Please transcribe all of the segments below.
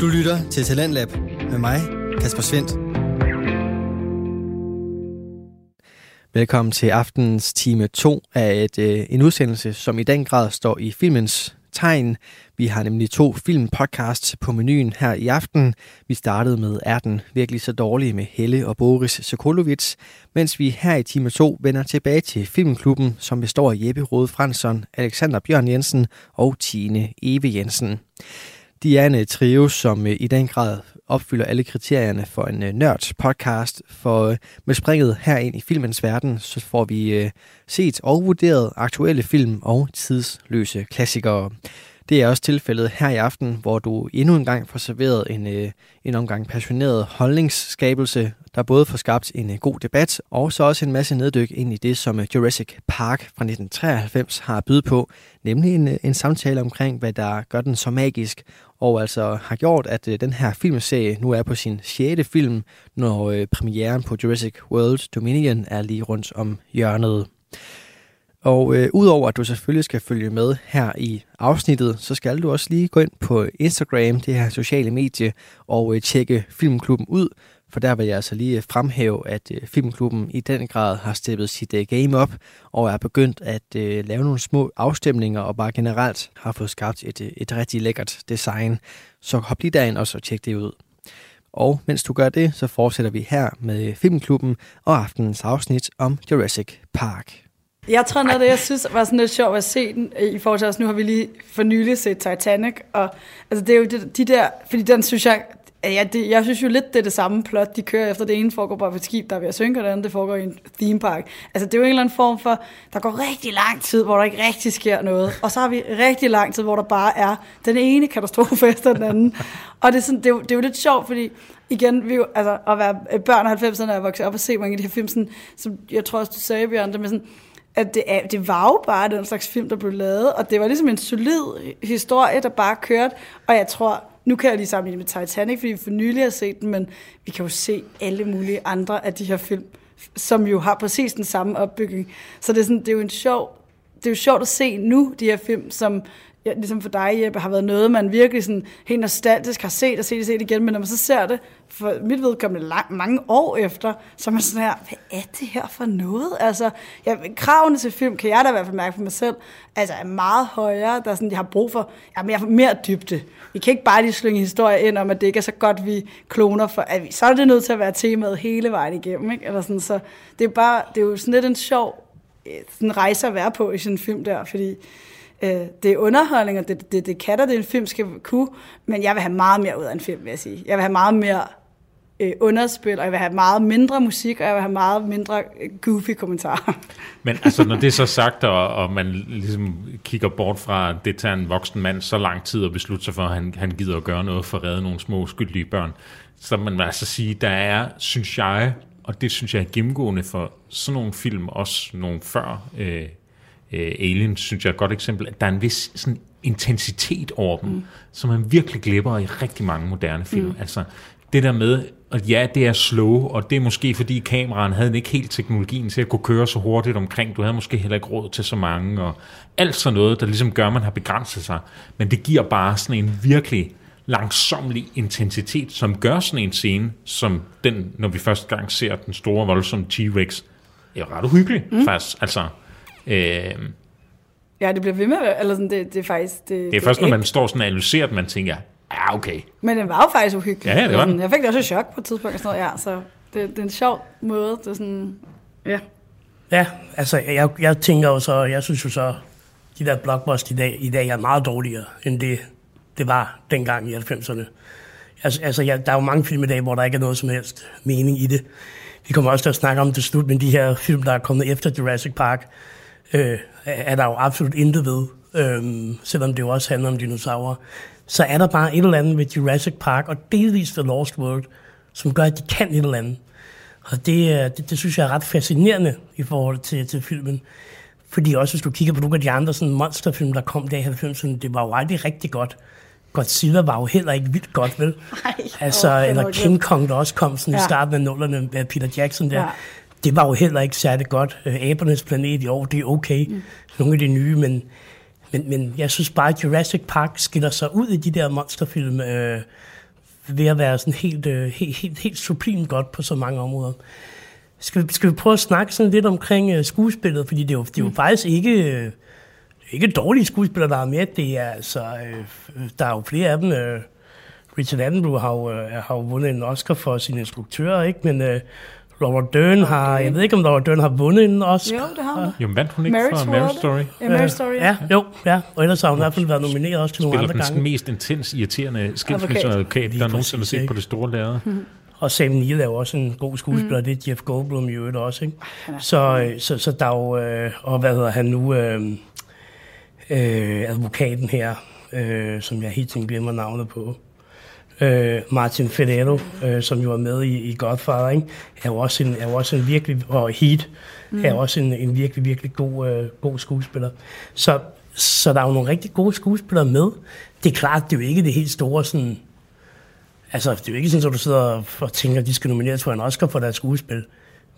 Du lytter til Talentlab med mig, Kasper Svendt. Velkommen til aftenens time 2 af et, øh, en udsendelse, som i den grad står i filmens tegn. Vi har nemlig to filmpodcasts på menuen her i aften. Vi startede med Er den virkelig så dårlig med Helle og Boris Sokolovits, mens vi her i time 2 vender tilbage til Filmklubben, som består af Jeppe Rode Fransson, Alexander Bjørn Jensen og Tine Eve Jensen. De er en uh, trio, som uh, i den grad opfylder alle kriterierne for en øh, uh, nørd podcast. For med springet herind i filmens verden, så får vi set og vurderet aktuelle film og tidsløse klassikere. Det er også tilfældet her i aften, hvor du endnu en gang får serveret en, øh, en omgang passioneret holdningsskabelse, der både får skabt en øh, god debat, og så også en masse neddyk ind i det, som øh, Jurassic Park fra 1993 har bydet på, nemlig en, en samtale omkring, hvad der gør den så magisk, og altså har gjort, at øh, den her filmserie nu er på sin sjette film, når øh, premieren på Jurassic World Dominion er lige rundt om hjørnet. Og øh, udover at du selvfølgelig skal følge med her i afsnittet, så skal du også lige gå ind på Instagram, det her sociale medie, og øh, tjekke Filmklubben ud, for der vil jeg altså lige fremhæve, at øh, Filmklubben i den grad har steppet sit øh, game op, og er begyndt at øh, lave nogle små afstemninger, og bare generelt har fået skabt et, øh, et rigtig lækkert design. Så hop lige derind og så tjek det ud. Og mens du gør det, så fortsætter vi her med Filmklubben og aftenens afsnit om Jurassic Park. Jeg tror noget af det, jeg synes var sådan lidt sjovt at se den, øh, i forhold til os. Nu har vi lige for nylig set Titanic, og altså det er jo de, de der, fordi den synes jeg, Ja, det, jeg synes jo lidt, det er det samme plot, de kører efter. Det ene foregår bare på et skib, der er ved at synke, og det andet det foregår i en theme park. Altså, det er jo en eller anden form for, der går rigtig lang tid, hvor der ikke rigtig sker noget. Og så har vi rigtig lang tid, hvor der bare er den ene katastrofe efter den anden. Og det er, sådan, det er, jo, det er jo lidt sjovt, fordi igen, vi jo, altså, at være øh, børn af 90'erne og vokse op og se mange af de her film, sådan, som jeg tror også, du sagde, Bjørn, det med sådan, at det, er, det var jo bare den slags film, der blev lavet, og det var ligesom en solid historie, der bare kørte, og jeg tror, nu kan jeg lige sammenligne med Titanic, fordi vi for nylig har set den, men vi kan jo se alle mulige andre af de her film, som jo har præcis den samme opbygning. Så det er, sådan, det er jo en sjov, det er jo sjovt at se nu, de her film, som ja, ligesom for dig, Jeppe, har været noget, man virkelig sådan helt nostalgisk har set og set og set igen, men når man så ser det, for mit vedkommende lang, mange år efter, så er man sådan her, hvad er det her for noget? Altså, ja, kravene til film, kan jeg da i hvert fald mærke for mig selv, altså er meget højere, der er sådan, jeg har brug for ja, mere, mere dybde. Vi kan ikke bare lige slynge historier ind om, at det ikke er så godt, vi kloner, for at vi, så er det nødt til at være temaet hele vejen igennem, ikke? Eller sådan, så det er, bare, det er jo sådan lidt en sjov øh, sådan rejse at være på i sådan en film der, fordi Øh, det er underholdning, og det, det, det kan der, det en film skal kunne, men jeg vil have meget mere ud af en film, vil jeg sige. Jeg vil have meget mere øh, underspil, og jeg vil have meget mindre musik, og jeg vil have meget mindre øh, goofy kommentarer. Men altså, når det er så sagt, og, og man ligesom kigger bort fra, at det tager en voksen mand så lang tid at beslutte sig for, at han, han gider at gøre noget for at redde nogle små skyldige børn, så man vil altså sige, der er, synes jeg, og det synes jeg er gennemgående for sådan nogle film, også nogle før øh, øh, Alien, synes jeg er et godt eksempel, at der er en vis sådan, intensitet over dem, mm. som man virkelig glipper i rigtig mange moderne film. Mm. Altså det der med, at ja, det er slow, og det er måske fordi kameraen havde ikke helt teknologien til at kunne køre så hurtigt omkring. Du havde måske heller ikke råd til så mange, og alt sådan noget, der ligesom gør, at man har begrænset sig. Men det giver bare sådan en virkelig langsomlig intensitet, som gør sådan en scene, som den, når vi første gang ser den store, voldsomme T-Rex, er ret uhyggelig, mm. faktisk. Altså, Øh, ja, det bliver ved med, eller sådan, det, det er faktisk... Det, det er først, når man står sådan og analyserer, at man tænker, ja, okay. Men den var jo faktisk uhyggelig. Ja, det var den. Jeg fik det også et chok på et tidspunkt, og sådan noget, ja, så det, det er en sjov måde, det er sådan, ja. Ja, altså, jeg, jeg tænker jo så, jeg synes jo så, de der blockbuster i dag, i dag er meget dårligere, end det, det var dengang i 90'erne. Altså, altså ja, der er jo mange film i dag, hvor der ikke er noget som helst mening i det. Vi kommer også til at snakke om det slut, men de her film, der er kommet efter Jurassic Park, øh, er der jo absolut intet ved, øh, selvom det jo også handler om dinosaurer. Så er der bare et eller andet ved Jurassic Park og delvis The Lost World, som gør, at de kan et eller andet. Og det, øh, det, det synes jeg er ret fascinerende i forhold til, til filmen. Fordi også hvis du kigger på nogle af de andre sådan monsterfilm, der kom der i 90'erne, det var jo aldrig rigtig godt. Godzilla var jo heller ikke vildt godt, vel? Ej, altså, eller King Kong, der også kom sådan ja. i starten af nullerne med Peter Jackson der. Ja det var jo heller ikke særlig godt. Øh, Abernes planet i år, det er okay. Mm. Nogle af de nye, men, men, men jeg synes bare, at Jurassic Park skiller sig ud i de der monsterfilm, øh, ved at være sådan helt, øh, helt, helt, helt sublimt godt på så mange områder. Skal vi, skal vi prøve at snakke sådan lidt omkring øh, skuespillet, fordi det er jo, det er jo faktisk ikke, øh, ikke dårlige skuespillere, der er med. Det er altså, øh, der er jo flere af dem. Øh, Richard Attenborough har jo, øh, har jo vundet en Oscar for sin instruktør, ikke? Men øh, Robert Dern har, jeg ved ikke om Robert Dern har vundet en Oscar. Jo, det har han. Jo, vandt hun ikke Marriage for Marriage. Story? Ja, Marriage Story. Ja, jo, ja. Og ellers har hun i hvert fald været nomineret også til nogle Spiller andre den sådan gange. mest intens, irriterende skilsmisseadvokat, der nogensinde har set ikke? på det store lærred. Og Sam Neill er jo også en god skuespiller, mm. det er Jeff Goldblum i øvrigt også, ikke? Så, øh, så, så der er jo, øh, og hvad hedder han nu, øh, øh, advokaten her, øh, som jeg helt tiden glemmer navnet på, øh, Martin Federo, øh, som jo er med i, i Godfather, ikke? er jo også en, er jo også en virkelig, og Heat, mm. er jo også en, en virkelig, virkelig god, øh, god skuespiller. Så, så der er jo nogle rigtig gode skuespillere med. Det er klart, det er jo ikke det helt store sådan, Altså, det er jo ikke sådan, at du sidder og- og tænker, at de skal nomineres for en Oscar for deres skuespil.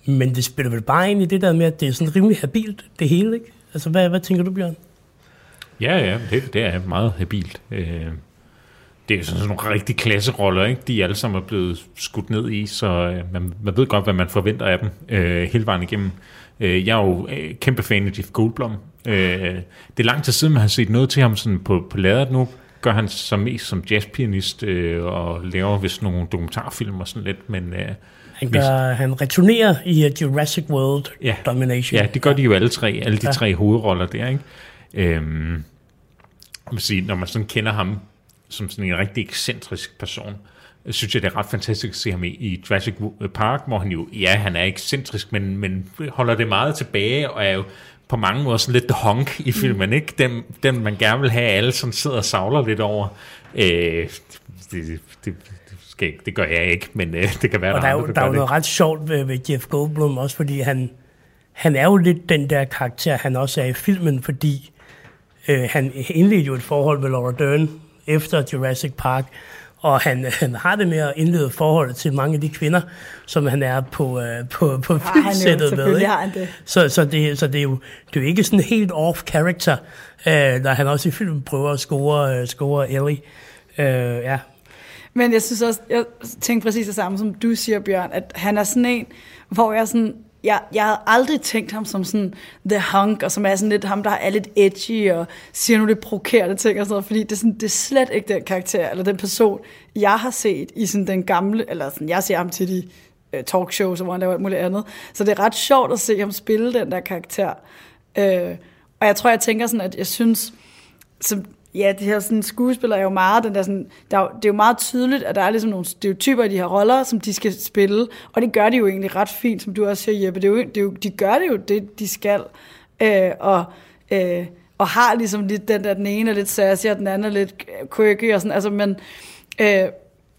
Men det spiller vel bare ind i det der med, at det er sådan rimelig habilt, det hele, ikke? Altså, hvad, hvad tænker du, Bjørn? Ja, ja, det, det er meget habilt. Øh, det er jo sådan nogle rigtig klasseroller, ikke? De alle sammen er blevet skudt ned i, så øh, man, man ved godt, hvad man forventer af dem øh, hele vejen igennem. Øh, jeg er jo øh, kæmpe fan af Jeff Goldblum. Øh, det er lang tid siden, man har set noget til ham sådan på, på ladet nu. Gør han sig mest som jazzpianist øh, og laver vist nogle dokumentarfilm og sådan lidt, men... Øh, Han, hvis- gør, han returnerer i uh, Jurassic World Ja. Domination. Ja, det gør de jo alle tre, alle de Ja. tre hovedroller der, ikke? Øhm, vil sige, når man sådan kender ham som sådan en rigtig ekscentrisk person, øh, synes jeg, det er ret fantastisk at se ham i, i Jurassic Park, hvor han jo, ja, han er ekscentrisk, men, men holder det meget tilbage, og er jo på mange måder sådan lidt the honk i filmen, ikke? Den, den man gerne vil have, alle sådan sidder og savler lidt over. Øh, det, det, det, skal, ikke- det gør jeg ikke, men øh, det kan være, Og der er jo, andre, der er gør jo noget ret sjovt ved, ved Jeff Goldblum, også fordi han, han er jo lidt den der karakter, han også er i filmen, fordi øh, han indledte jo et forhold med Laura Dern efter Jurassic Park, og han, han har det med at indlede forhold til mange af de kvinder, som han er på, øh, på, på jo, filmsættet med. Ikke? det. Så, så, det, så det, er jo, det er jo ikke sådan helt off-character, øh, når han også i filmen prøver at score, øh, score Ellie. Øh, ja, Men jeg synes også, jeg tænkte præcis det samme, som du siger, Bjørn, at han er sådan en, hvor jeg sådan, jeg, jeg havde aldrig tænkt ham som sådan the hunk, og som er sådan lidt ham, der er lidt edgy, og siger nogle lidt provokerende ting og sådan noget, fordi det er, sådan, det er slet ikke den karakter, eller den person, jeg har set i sådan den gamle, eller sådan, jeg ser ham til de øh, talkshows, hvor han laver alt muligt andet. Så det er ret sjovt at se ham spille den der karakter. Øh, og jeg tror, jeg tænker sådan, at jeg synes, som, ja, det her sådan, skuespiller er jo meget, den der sådan, der det er jo meget tydeligt, at der er ligesom nogle stereotyper i de her roller, som de skal spille, og det gør de jo egentlig ret fint, som du også siger, Jeppe. Det er jo, det er jo, de gør det jo det, de skal, øh, og, øh, og har ligesom lidt den der, den ene er lidt sassy, og den anden er lidt quirky, og sådan, altså, men, øh,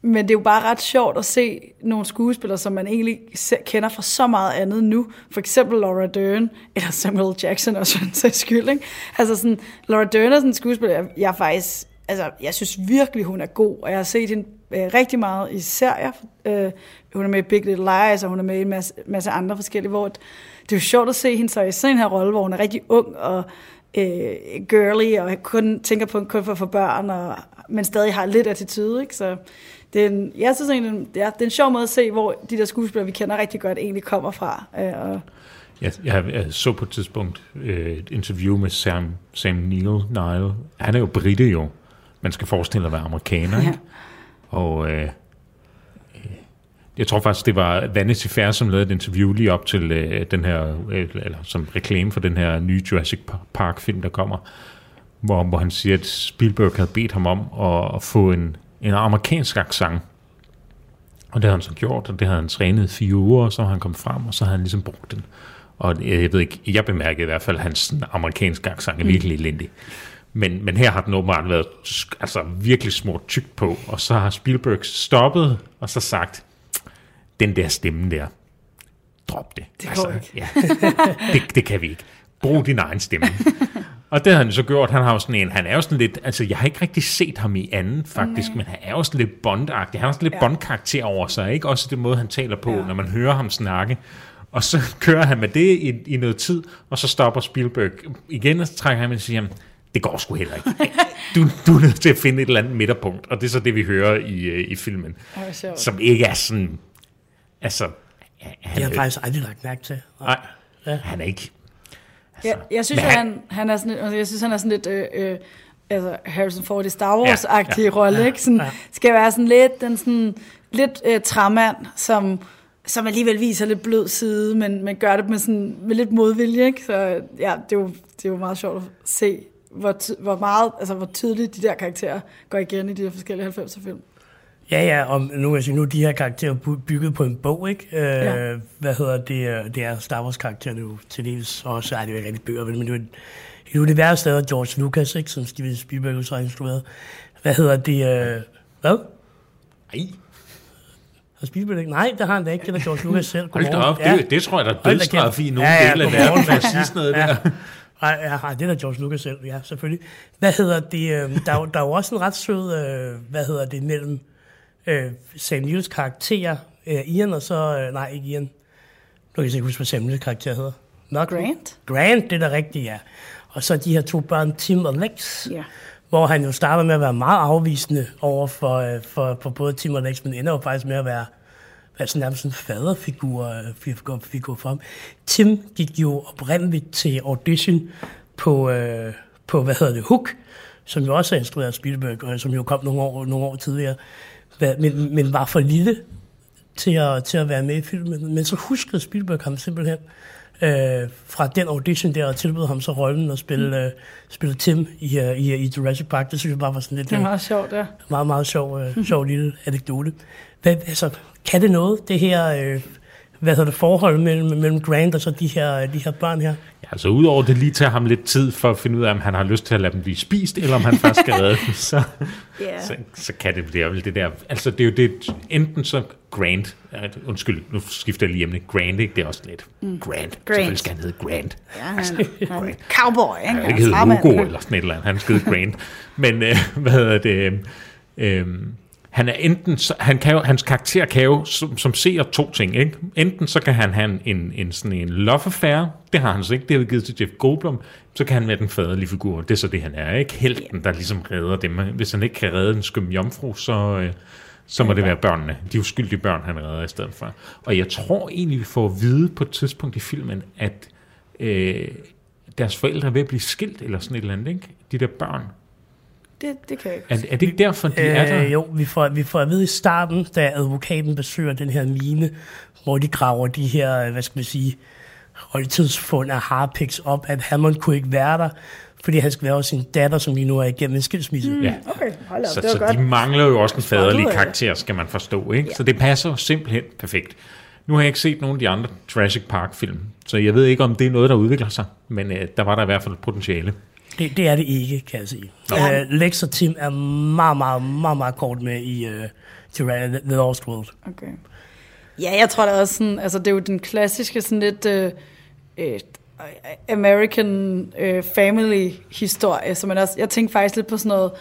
men det er jo bare ret sjovt at se nogle skuespillere, som man egentlig kender fra så meget andet nu. For eksempel Laura Dern, eller Samuel Jackson også for en sags skyld. Ikke? Altså sådan, Laura Dern er sådan en skuespiller, jeg, jeg faktisk, altså jeg synes virkelig, hun er god. Og jeg har set hende øh, rigtig meget i serier. Øh, hun er med i Big Little Lies, og hun er med i en masse, masse andre forskellige, hvor det er jo sjovt at se hende så i sådan en her rolle, hvor hun er rigtig ung og øh, girly, og kun tænker på kun for at få børn, og, men stadig har lidt attitude, ikke? Så det er en, jeg synes egentlig, ja, det er en sjov måde at se, hvor de der skuespillere, vi kender rigtig godt, egentlig kommer fra. Øh, og, Jeg, jeg, jeg så på et tidspunkt øh, et interview med Sam, Sam Neill. Nile. Han er jo britte jo. Man skal forestille at være amerikaner, Ja. ikke? Og øh, øh, jeg tror faktisk, det var Vanity Fair, som lavede et interview lige op til øh, den her, øh, eller som reklame for den her nye Jurassic Park-film, der kommer, hvor, hvor han siger, at Spielberg havde bedt ham om at, at få en, en amerikansk accent. Og det havde han så gjort, og det havde han trænet fire uger, og så har han kommet frem, og så har han ligesom brugt den. Og jeg, jeg ved ikke, jeg bemærkede i hvert fald, at hans amerikanske accent er virkelig elendig. Men, men her har den åbenbart været altså, virkelig smurt tykt på, og så har Spielberg stoppet, og så sagt, den der stemme der, drop det. Det ikke. Ja, det, det kan vi ikke. Brug din egen stemme. Og det har han så gjort. Han har jo sådan en, han er jo sådan lidt, altså jeg har ikke rigtig set ham i anden faktisk, men han er jo sådan lidt bondagtig. Han har sådan lidt Ja. ja. bondkarakter over sig, ikke? Også den måde, han taler på, Ja. ja. når man hører ham snakke. Og så kører han med det i, i noget tid, og så stopper Spielberg igen, og så trækker han og siger, det går sgu heller ikke. Du, du er nødt til at finde et eller andet midterpunkt, og det er så det, vi hører i, øh, i filmen, sjovt. som ikke er sådan, altså, han, Det har jeg faktisk aldrig lagt mærke til. nej, Ja. han er ikke, Jeg, jeg synes, han- han, han er sådan, lidt- altså, jeg synes, han er sådan lidt øh, øh, altså Harrison Ford i Star Wars-agtige Ja, ja, ja. rolle, ikke? Sådan, Ja. skal være sådan lidt, den sådan, lidt øh, træmand, som, som alligevel viser lidt blød side, men, men gør det med, sådan, med lidt modvilje, ikke? Så ja, det er jo, det er jo meget sjovt at se, hvor, ty- hvor meget, altså hvor tydeligt de der karakterer går igen i de her forskellige 90'er film. Ja, ja, og nu kan jeg sige, nu er de her karakterer bygget på en bog, ikke? Øh, Ja. Hvad hedder det? øh, Det er Star Wars karaktererne jo til dels også, ej, det er jo ikke rigtig bøger, men det er jo et, et univers, der George Lucas, ikke? Som Steven Spielberg jo så har instrueret. Hvad hedder det? Øh, hvad? nej, Har Spielberg ikke? Nej, det har han da ikke. Det er George Lucas selv. hold da Godmorgen. op, det, det tror jeg, der er kæft. i nogle Ja, ja, dele af godmorgen. verden, sige sådan noget Ja. der. Nej, ja, ja, det er da George Lucas selv, ja, selvfølgelig. Hvad hedder det? Øh, der, er jo- der er jo også en ret sød, øh, hvad hedder det, mellem øh, Sam Neils karakterer, øh, Ian og så, øh, nej, ikke Ian. Nu kan jeg ikke huske, hvad Sam Neils karakter hedder. Malcolm? Grant? Grant, det er da rigtigt, ja. Og så de her to børn, Tim og Lex, Ja. hvor han jo starter med at være meget afvisende over for, øh, for, for både Tim og Lex, men ender jo faktisk med at være, sådan nærmest en faderfigur figur, figur for ham. Tim gik jo oprindeligt til audition på, øh, på hvad hedder det, Hook, som jo også er instrueret af Spielberg, og som jo kom nogle år, nogle år tidligere, men, men var for lille til at, til at være med i filmen. Men så huskede Spielberg ham simpelthen øh, fra den audition der, og tilbød ham så rollen at spille, øh, spille Tim i, øh, i, i Jurassic Park. Det synes jeg bare var sådan lidt Det er øh, meget sjovt, ja. meget, meget sjov, øh, sjov lille anekdote. Hvad, altså, kan det noget, det her øh, hvad hedder det, forhold mellem, mellem Grant og så de her, de her børn her? Altså udover det lige tager ham lidt tid for at finde ud af, om han har lyst til at lade dem blive spist, eller om han faktisk skal redde dem, så, Ja. så, så kan det blive vel det der. Altså det er jo det, enten så Grant, undskyld, nu skifter jeg lige emne, Grant, ikke? det er også lidt. Mm. Grant, selvfølgelig skal han hedde Grant. Ja, han, han, cowboy, ikke? Han Han ikke hedde træmand. Hugo eller sådan et eller andet, han skal hedde Grant. Men øh, hvad hedder det, øh, øh, han er enten, han kan jo, hans karakter kan jo som, som ser to ting, ikke? Enten så kan han have en, en, sådan en love affair, det har han så ikke, det har vi givet til Jeff Goldblum, så kan han være den faderlige figur, det er så det han er, ikke? Helten, der ligesom redder dem. Hvis han ikke kan redde en skøm jomfru, så, øh, så må det være børnene, de uskyldige børn, han redder i stedet for. Og jeg tror egentlig, vi får at vide på et tidspunkt i filmen, at øh, deres forældre er ved at blive skilt, eller sådan et eller andet, ikke? De der børn. Det, det kan jeg ikke. Er, er det ikke derfor, de er der? Øh, jo, vi får, vi får at vide i starten, da advokaten besøger den her mine, hvor de graver de her, øh, hvad skal man sige, oldtidsfund af harpiks op, at Hammond kunne ikke være der, fordi han skal være hos sin datter, som lige nu er igennem en skilsmisse. Mm. Ja. Okay, hold op, Så, det var så godt. de mangler jo også en faderlig karakter, skal man forstå. Ikke? Så det passer simpelthen perfekt. Nu har jeg ikke set nogen af de andre Jurassic Park-film, så jeg ved ikke, om det er noget, der udvikler sig, men øh, der var der i hvert fald potentiale. Det, det er det ikke, kan jeg sige. Ja. Øh, Lex og Tim er meget, meget, meget, meget kort med i uh, The Lost World. Okay. Ja, jeg tror da også sådan, altså det er jo den klassiske sådan lidt øh, øh, American øh, family historie, så man også, jeg tænkte faktisk lidt på sådan noget,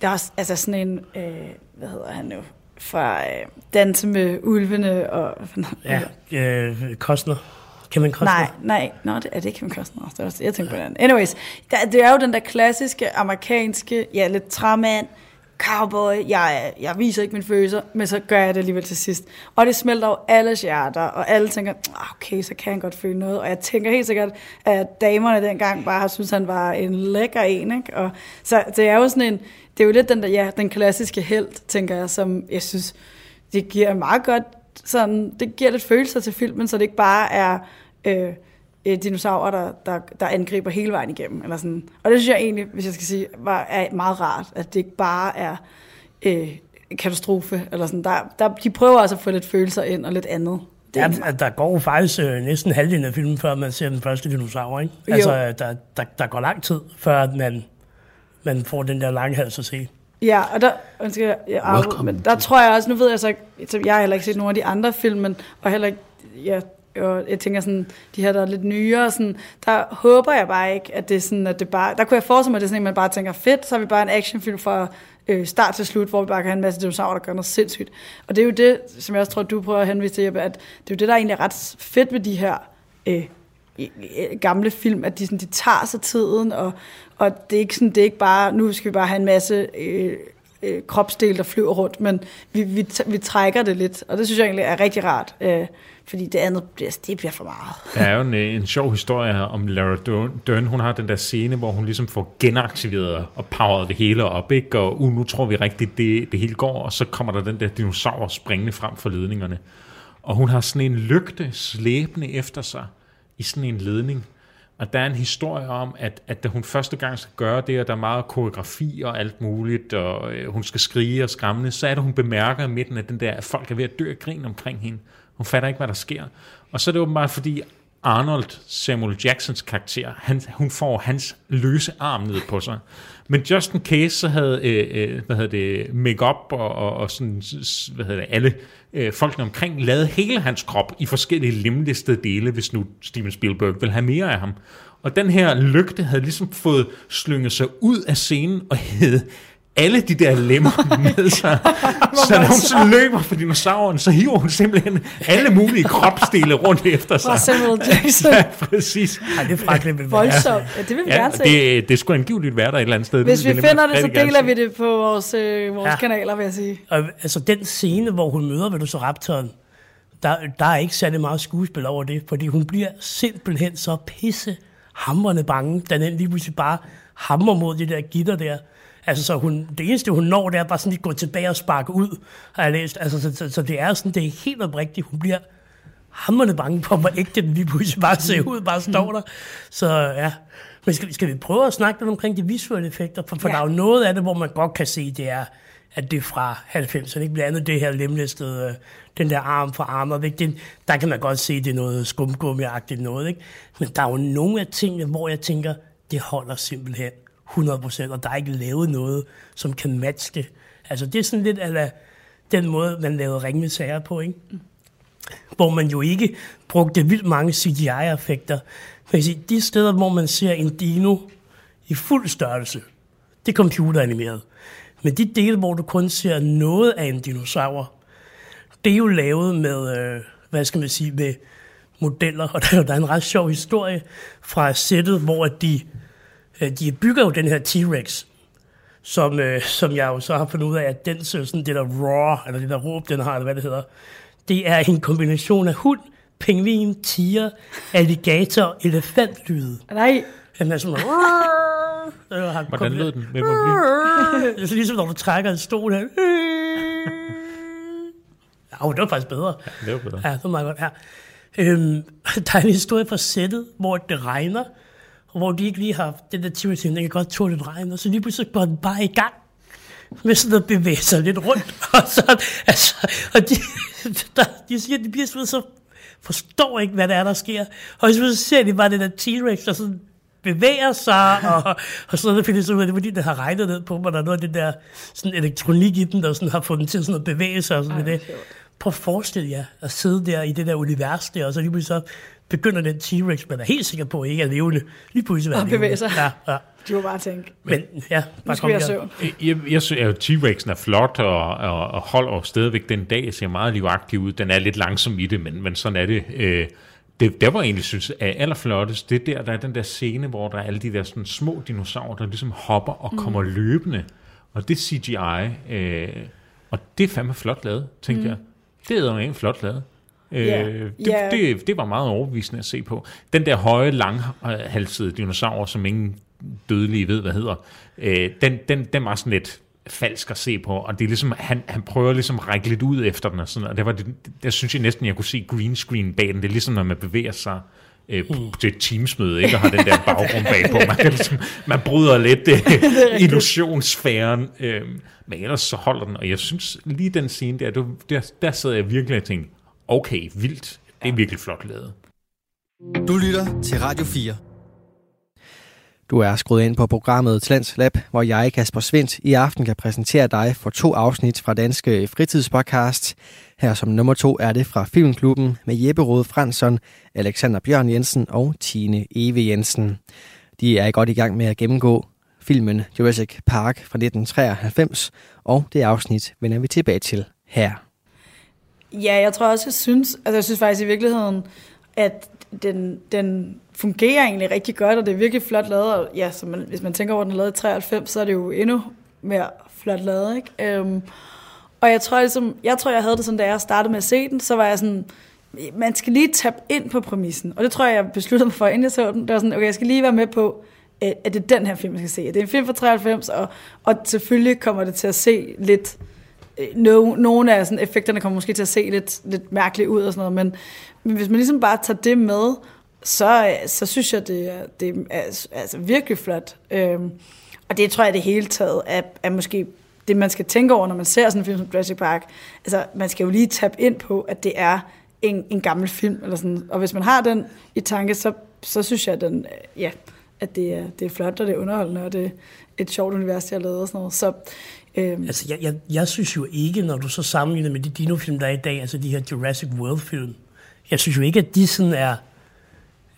der er også, altså sådan en, øh, hvad hedder han nu, fra øh, Danse med ulvene og, Ja, øh, Costner. Kevin Costner. Nej, nej, Nå, det, er det Kevin Costner? Det er også, jeg tænker på den. Anyways, der, det er jo den der klassiske amerikanske, ja, lidt træmand, cowboy, jeg, jeg viser ikke mine følelser, men så gør jeg det alligevel til sidst. Og det smelter jo alles hjerter, og alle tænker, ah, okay, så kan han godt føle noget. Og jeg tænker helt sikkert, at damerne dengang bare har syntes, han var en lækker en, ikke? Og, så det er jo sådan en, det er jo lidt den der, ja, den klassiske held, tænker jeg, som jeg synes, det giver meget godt, sådan, det giver lidt følelser til filmen, så det ikke bare er øh, øh, dinosaurer, der, der, der angriber hele vejen igennem. Eller sådan. Og det synes jeg egentlig, hvis jeg skal sige, var, er meget rart, at det ikke bare er øh, katastrofe. Eller sådan. Der, der, de prøver altså at få lidt følelser ind og lidt andet. Det Ja, der går jo faktisk øh, næsten halvdelen af filmen, før man ser den første dinosaur, ikke? Jo. Altså, der, der, der går lang tid, før at man, man får den der langhals at se. Ja, og der, undskyld, men der tror jeg også, nu ved jeg så jeg har heller ikke set nogen af de andre film, men, og heller ikke, ja, og jeg tænker sådan, de her, der er lidt nyere, sådan, der håber jeg bare ikke, at det er sådan, at det bare, der kunne jeg forestille mig, at det er sådan, at man bare tænker, fedt, så har vi bare en actionfilm fra øh, start til slut, hvor vi bare kan have en masse dinosaurer, der gør noget sindssygt. Og det er jo det, som jeg også tror, du prøver at henvise til, Jeppe, at det er jo det, der egentlig er ret fedt ved de her øh, gamle film, at de, sådan, de tager sig tiden, og, og det, er ikke sådan, det er ikke bare, nu skal vi bare have en masse øh, øh, kropsdel, der flyver rundt, men vi, vi, vi trækker det lidt, og det synes jeg egentlig er rigtig rart, øh, fordi det andet bliver, det bliver for meget. Der er jo en, øh, en sjov historie om Lara Dern. Hun har den der scene, hvor hun ligesom får genaktiveret og poweret det hele op, ikke? og uh, nu tror vi rigtigt, det, det hele går, og så kommer der den der dinosaur springende frem for ledningerne. Og hun har sådan en lygte slæbende efter sig i sådan en ledning, og der er en historie om, at, at da hun første gang skal gøre det, og der er meget koreografi og alt muligt, og øh, hun skal skrige og skræmme, så er det, hun bemærker i midten af den der, at folk er ved at dø af grin omkring hende. Hun fatter ikke, hvad der sker. Og så er det åbenbart, fordi Arnold, Samuel Jacksons karakter, han, hun får hans løse arm ned på sig. Men just in case, så havde øh, øh, hvad hedder det, make-up og, og, og sådan, hvad hedder det, alle øh, folkene omkring lavet hele hans krop i forskellige limlistede dele, hvis nu Steven Spielberg vil have mere af ham. Og den her lygte havde ligesom fået slynget sig ud af scenen og hed alle de der lemmer med sig. så når hun så løber for dinosauren, så hiver hun simpelthen alle mulige kropsdele rundt efter sig. Samuel Jackson. ja, præcis. Ej, det er faktisk lidt Voldsomt. Ja, det vil vi ja, gerne se. Det, det skulle angiveligt være der et eller andet sted. Hvis vi finder det, så deler vi det på vores, øh, vores ja. kanaler, vil jeg sige. Og, altså den scene, hvor hun møder Velociraptoren, der, der er ikke særlig meget skuespil over det, fordi hun bliver simpelthen så pisse hamrende bange, da den lige pludselig bare hammer mod det der gitter der. Altså, så hun, det eneste, hun når, det er bare sådan lige gå tilbage og sparke ud, har jeg læst. Altså, så, så, så det er sådan, det er helt oprigtigt. Hun bliver hammerne bange på, hvor ægte den lige pludselig bare ser ud, bare står der. Så ja, men skal, skal vi prøve at snakke lidt omkring de visuelle effekter? For, for ja. der er jo noget af det, hvor man godt kan se, det er, at det er fra 90'erne. Ikke blandt andet det her lemlæstede, øh, den der arm for arm. Ikke? Det, der kan man godt se, det er noget skumgummi-agtigt noget. Ikke? Men der er jo nogle af tingene, hvor jeg tænker, det holder simpelthen 100%, og der er ikke lavet noget, som kan matche. Altså, det er sådan lidt af den måde, man lavede ringende sager på, ikke? Hvor man jo ikke brugte vildt mange CGI-effekter. Man sige, de steder, hvor man ser en dino i fuld størrelse, det er computeranimeret. Men de dele, hvor du kun ser noget af en dinosaur, det er jo lavet med, øh, hvad skal man sige, med modeller. Og der er, der er en ret sjov historie fra sættet, hvor de de bygger jo den her T-Rex, som, øh, som jeg jo så har fundet ud af, at den sådan det der raw, eller det der råb, den har, eller hvad det hedder, det er en kombination af hund, pingvin, tiger, alligator, elefantlyde. Nej. Den er sådan... Hvordan lød den? det er ligesom, når du trækker en stol her. Ja, det var faktisk bedre. Ja, det var bedre. Ja, det var meget godt. Ja. Øhm, der er en historie fra sættet, hvor det regner, og hvor de ikke lige har den der time den kan godt tåle lidt regn, og så lige pludselig går den bare i gang med sådan at bevæge sig lidt rundt, og så, altså, og de, der, de siger, at de bliver sådan så forstår ikke, hvad der er, der sker. Og så ser de bare den der T-Rex, der sådan bevæger sig, og, og så finder de så ud af, det fordi, det har regnet ned på mig, der er noget af det der sådan elektronik i den, der sådan har fået den til sådan at bevæge sig. Og sådan Ej, det. Prøv at forestille jer at sidde der i det der univers der, og så lige så begynder den T-Rex, man er helt sikker på, at ikke er levende, lige pludselig at bevæge sig. Ja, ja. Du må bare tænke. Men ja, bare kom jeg, jeg, jeg synes, at T-Rexen er flot og, og, og holder stadigvæk den dag, ser meget livagtig ud. Den er lidt langsom i det, men, men sådan er det. Øh, det, der var egentlig synes er allerflottest, det der, der er den der scene, hvor der er alle de der sådan små dinosaurer, der ligesom hopper og mm. kommer løbende. Og det er CGI, øh, og det er fandme flot lavet, tænkte mm. jeg. Det er jo flot lavet. Yeah. Øh, det, yeah. det, det var meget overbevisende at se på. Den der høje, langhalsede dinosaur, som ingen dødelige ved, hvad hedder, øh, den, den, den var sådan lidt falsk at se på, og det er ligesom, han, han prøver ligesom at række lidt ud efter den, og sådan, og det var det, der synes jeg næsten, jeg kunne se green screen bag den, det er ligesom, når man bevæger sig øh, mm. til et teamsmøde, ikke, og har den der baggrund bagpå, man, kan ligesom, man bryder lidt øh, illusionsfæren, øh, men ellers så holder den, og jeg synes lige den scene der, der, der, der sad jeg virkelig og tænkte, okay, vildt. Det er virkelig flot lavet. Du lytter til Radio 4. Du er skruet ind på programmet Talents Lab, hvor jeg, Kasper Svendt, i aften kan præsentere dig for to afsnit fra Danske Fritidspodcast. Her som nummer to er det fra Filmklubben med Jeppe Rode Fransson, Alexander Bjørn Jensen og Tine Eve Jensen. De er godt i gang med at gennemgå filmen Jurassic Park fra 1993, og det afsnit vender vi tilbage til her. Ja, jeg tror også, jeg synes, altså jeg synes faktisk i virkeligheden, at den, den fungerer egentlig rigtig godt, og det er virkelig flot lavet. Og ja, så man, hvis man tænker over, at den er lavet i 93, så er det jo endnu mere flot lavet, ikke? Øhm, og jeg tror, ligesom, jeg tror, jeg havde det sådan, da jeg startede med at se den, så var jeg sådan, man skal lige tabe ind på præmissen. Og det tror jeg, jeg besluttede mig for, inden jeg så den. Det var sådan, okay, jeg skal lige være med på, øh, at det er den her film, jeg skal se. Det er en film fra 93, og, og selvfølgelig kommer det til at se lidt... Øh, no, nogle af sådan, effekterne kommer måske til at se lidt, lidt mærkeligt ud og sådan noget, men, men hvis man ligesom bare tager det med, så, så synes jeg, det er, det er altså, altså virkelig flot. Øhm, og det tror jeg det hele taget er, er måske det, man skal tænke over, når man ser sådan en film som Jurassic Park. Altså, man skal jo lige tabe ind på, at det er en, en gammel film. Eller sådan. Og hvis man har den i tanke, så, så synes jeg, at, den, øh, ja, at det, er, det er flot, og det er underholdende, og det er et sjovt univers, jeg har lavet og sådan noget. Så, øhm. Altså, jeg, jeg, jeg synes jo ikke, når du så sammenligner med de dinofilm, der er i dag, altså de her Jurassic World-film, jeg synes jo ikke, at de sådan er,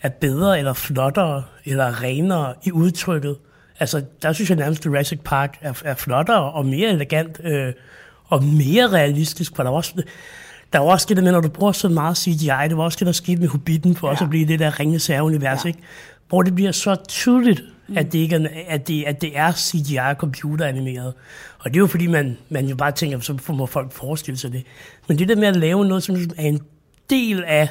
er bedre, eller flottere, eller renere i udtrykket. Altså, der synes jeg nærmest, Jurassic Park er, er flottere og mere elegant, øh, og mere realistisk, for der var også der var også det med, når du bruger så meget CGI, det var også det, der skete med Hobbiten, for ja. også at blive det der ringe univers ja. ikke? hvor det bliver så tydeligt, mm. at, det ikke er, at, det, at det er CGI-computeranimeret. Og det er jo fordi, man, man jo bare tænker, så må folk forestille sig det. Men det der med at lave noget, som er en del af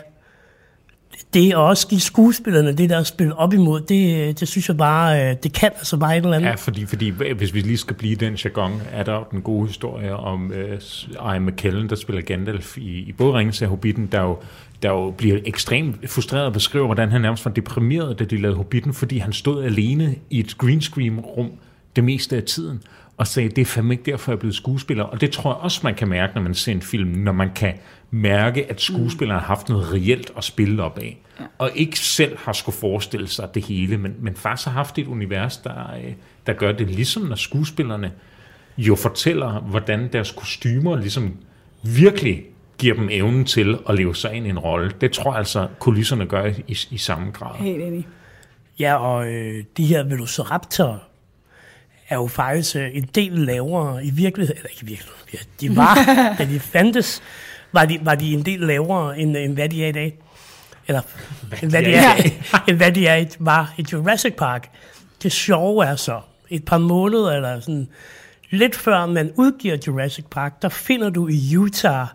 det er også give skuespillerne det der spil op imod, det, øh, det synes jeg bare, øh, det kan altså bare et eller andet. Ja, fordi, fordi hvis vi lige skal blive den jargon, er der den gode historie om øh, uh, Ian McKellen, der spiller Gandalf i, i både Ringens og Hobbiten, der jo, der jo bliver ekstremt frustreret og beskriver, hvordan han nærmest var deprimeret, da de lavede Hobbiten, fordi han stod alene i et green screen rum det meste af tiden og sagde, det er fandme ikke derfor, jeg er blevet skuespiller. Og det tror jeg også, man kan mærke, når man ser en film, når man kan mærke, at skuespilleren har haft noget reelt at spille op af. Ja. Og ikke selv har skulle forestille sig det hele, men, men faktisk har haft et univers, der, øh, der gør det ligesom, når skuespillerne jo fortæller, hvordan deres kostymer ligesom virkelig giver dem evnen til at leve sig ind i en rolle. Det tror jeg altså, kulisserne gør i, i samme grad. Helt enig. Ja, og øh, de her Velociraptor er jo faktisk øh, en del lavere i virkeligheden, eller ikke i virkeligheden, ja, de var, da de fandtes, var de, var de en del lavere, end, end hvad de er i dag. Eller, hvad end hvad de er, end hvad de er, var i Jurassic Park. Det sjove er så, et par måneder, eller sådan, lidt før man udgiver Jurassic Park, der finder du i Utah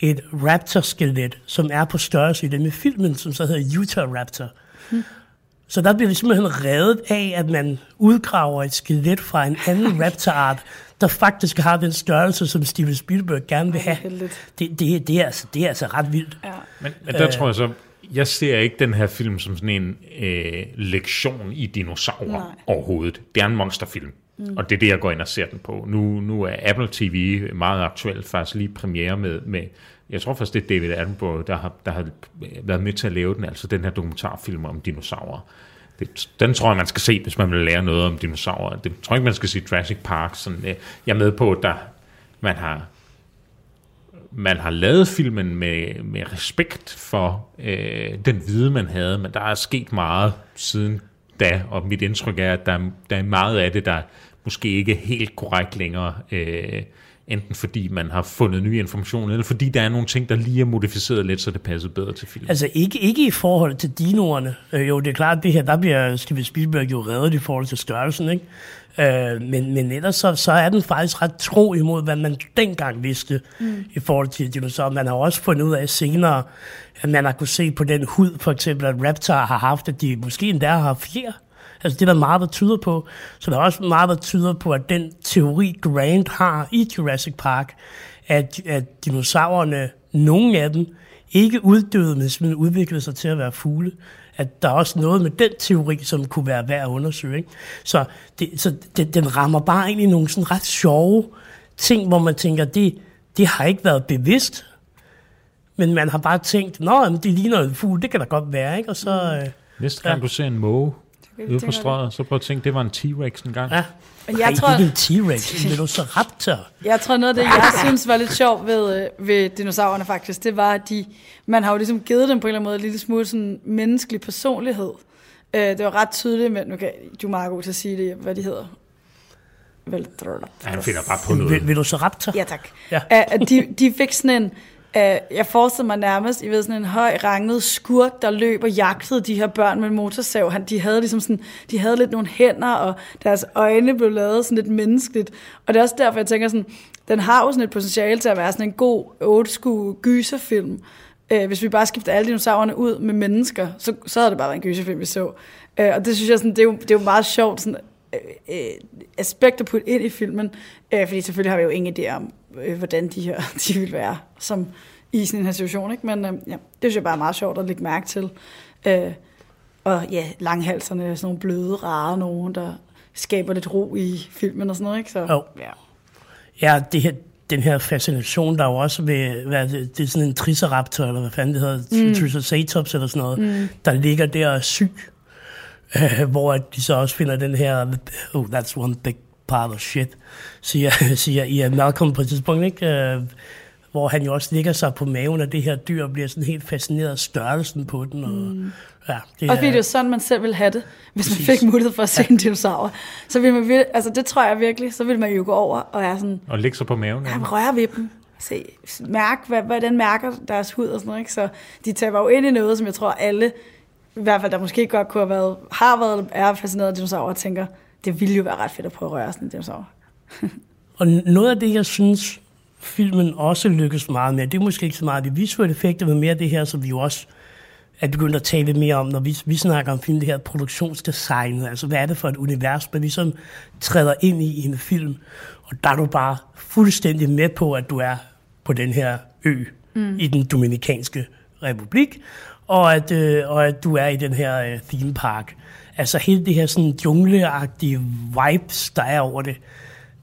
et raptor-skelet, som er på størrelse i den med filmen, som så hedder Utah Raptor. Hmm. Så der bliver det simpelthen reddet af, at man udgraver et skelet fra en anden raptorart, der faktisk har den størrelse, som Steven Spielberg gerne vil have. Det, det, det, er, altså, det er altså ret vildt. Ja. Men, men der øh, tror jeg så, jeg ser ikke den her film som sådan en øh, lektion i dinosaurer Nej. overhovedet. Det er en monsterfilm. Mm. Og det er det, jeg går ind og ser den på. Nu, nu er Apple TV meget aktuelt, faktisk lige premiere med, med jeg tror faktisk, det er David Attenborough, der har, der har været med til at lave den, altså den her dokumentarfilm om dinosaurer. Det, den tror jeg, man skal se, hvis man vil lære noget om dinosaurer. Det tror jeg ikke, man skal se Jurassic Park. Sådan, øh, jeg er med på, at der, man har man har lavet filmen med, med respekt for øh, den viden, man havde, men der er sket meget siden da, og mit indtryk er, at der, der er meget af det, der måske ikke er helt korrekt længere. Øh, enten fordi man har fundet nye information, eller fordi der er nogle ting, der lige er modificeret lidt, så det passer bedre til filmen. Altså ikke, ikke i forhold til dinoerne. Øh, jo, det er klart, det her, der bliver Steven Spielberg jo reddet i forhold til størrelsen, ikke? Øh, men, men ellers så, så er den faktisk ret tro imod, hvad man dengang vidste mm. i forhold til dinosaurer. Man har også fundet ud af senere, at man har kunne se på den hud, for eksempel, at Raptor har haft, at de måske endda har flere Altså det er der meget, der tyder på. Så der er også meget, der tyder på, at den teori, Grant har i Jurassic Park, at, at dinosaurerne, nogle af dem, ikke uddøde, men simpelthen udviklede sig til at være fugle. At der er også noget med den teori, som kunne være værd at undersøge. Ikke? Så, det, så det, den rammer bare i nogle sådan ret sjove ting, hvor man tænker, det, det har ikke været bevidst, men man har bare tænkt, nå, det ligner en fugl, det kan da godt være, ikke? Og så... Øh, Næste gang ja. du ser en måge, ude på strøget, så prøv at tænke, det var en T-Rex en gang. Ja. Jeg Ej, tror, ikke en T-Rex, men du så raptor. Jeg tror noget af det, jeg synes var lidt sjovt ved, øh, ved dinosaurerne faktisk, det var, at de, man har jo ligesom givet dem på en eller anden måde en lille smule sådan menneskelig personlighed. Uh, det var ret tydeligt, men nu kan du er meget god til at sige det, hvad de hedder. Vel, ja, han finder bare på noget. Vil, vil du så raptor? Ja, tak. Ja. De, de fik sådan en, Uh, jeg forestiller mig nærmest, I ved, sådan en høj ranget skurk, der løb og jagtede de her børn med en motorsav. Han, de havde ligesom sådan, de havde lidt nogle hænder, og deres øjne blev lavet sådan lidt menneskeligt. Og det er også derfor, jeg tænker sådan, den har jo sådan et potentiale til at være sådan en god old school gyserfilm. Uh, hvis vi bare skifter alle dinosaurerne ud med mennesker, så, så havde det bare været en gyserfilm, vi så. Uh, og det synes jeg, sådan, det, er jo, det er jo meget sjovt, sådan, uh, aspekt at putte ind i filmen, uh, fordi selvfølgelig har vi jo ingen idé om, uh, hvordan de her de vil være som i sådan en her situation. Ikke? Men uh, ja, det synes jeg bare er meget sjovt at lægge mærke til. Uh, og ja, langhalserne, sådan nogle bløde, rare nogen, der skaber lidt ro i filmen og sådan noget. Ikke? Så, Jo. ja. Ja, det her, den her fascination, der er jo også ved, hvad det, det er sådan en triceraptor, eller hvad fanden det hedder, mm. triceratops eller sådan noget, mm. der ligger der og er syg. Øh, hvor de så også finder den her, oh, that's one big part of shit, siger, siger Ian Malcolm på et tidspunkt, ikke? Øh, hvor han jo også ligger sig på maven af det her dyr, og bliver sådan helt fascineret af størrelsen på den. Og, mm. ja, det Også fordi det er jo sådan, man selv vil have det, hvis man Præcis. fik mulighed for at se en dinosaur. Så vil man altså det tror jeg virkelig, så vil man jo gå over og er sådan, Og lægge sig på maven. ja, røre ved dem. Se, mærk, hvad, hvordan mærker deres hud og sådan noget. Ikke? Så de taber jo ind i noget, som jeg tror alle, i hvert fald der måske godt kunne have været, har været, er fascineret af dinosaurer, og tænker, det ville jo være ret fedt at prøve at røre sådan en dinosaur. Og noget af det, jeg synes, filmen også lykkes meget med, det er måske ikke så meget de visuelle effekter, men mere det her, som vi jo også er begyndt at tale mere om, når vi, vi snakker om film, det her produktionsdesign, altså hvad er det for et univers, man ligesom træder ind i i en film, og der er du bare fuldstændig med på, at du er på den her ø mm. i den Dominikanske Republik, og at, øh, og at du er i den her øh, theme park. Altså hele det her sådan jungleagtige vibes, der er over det,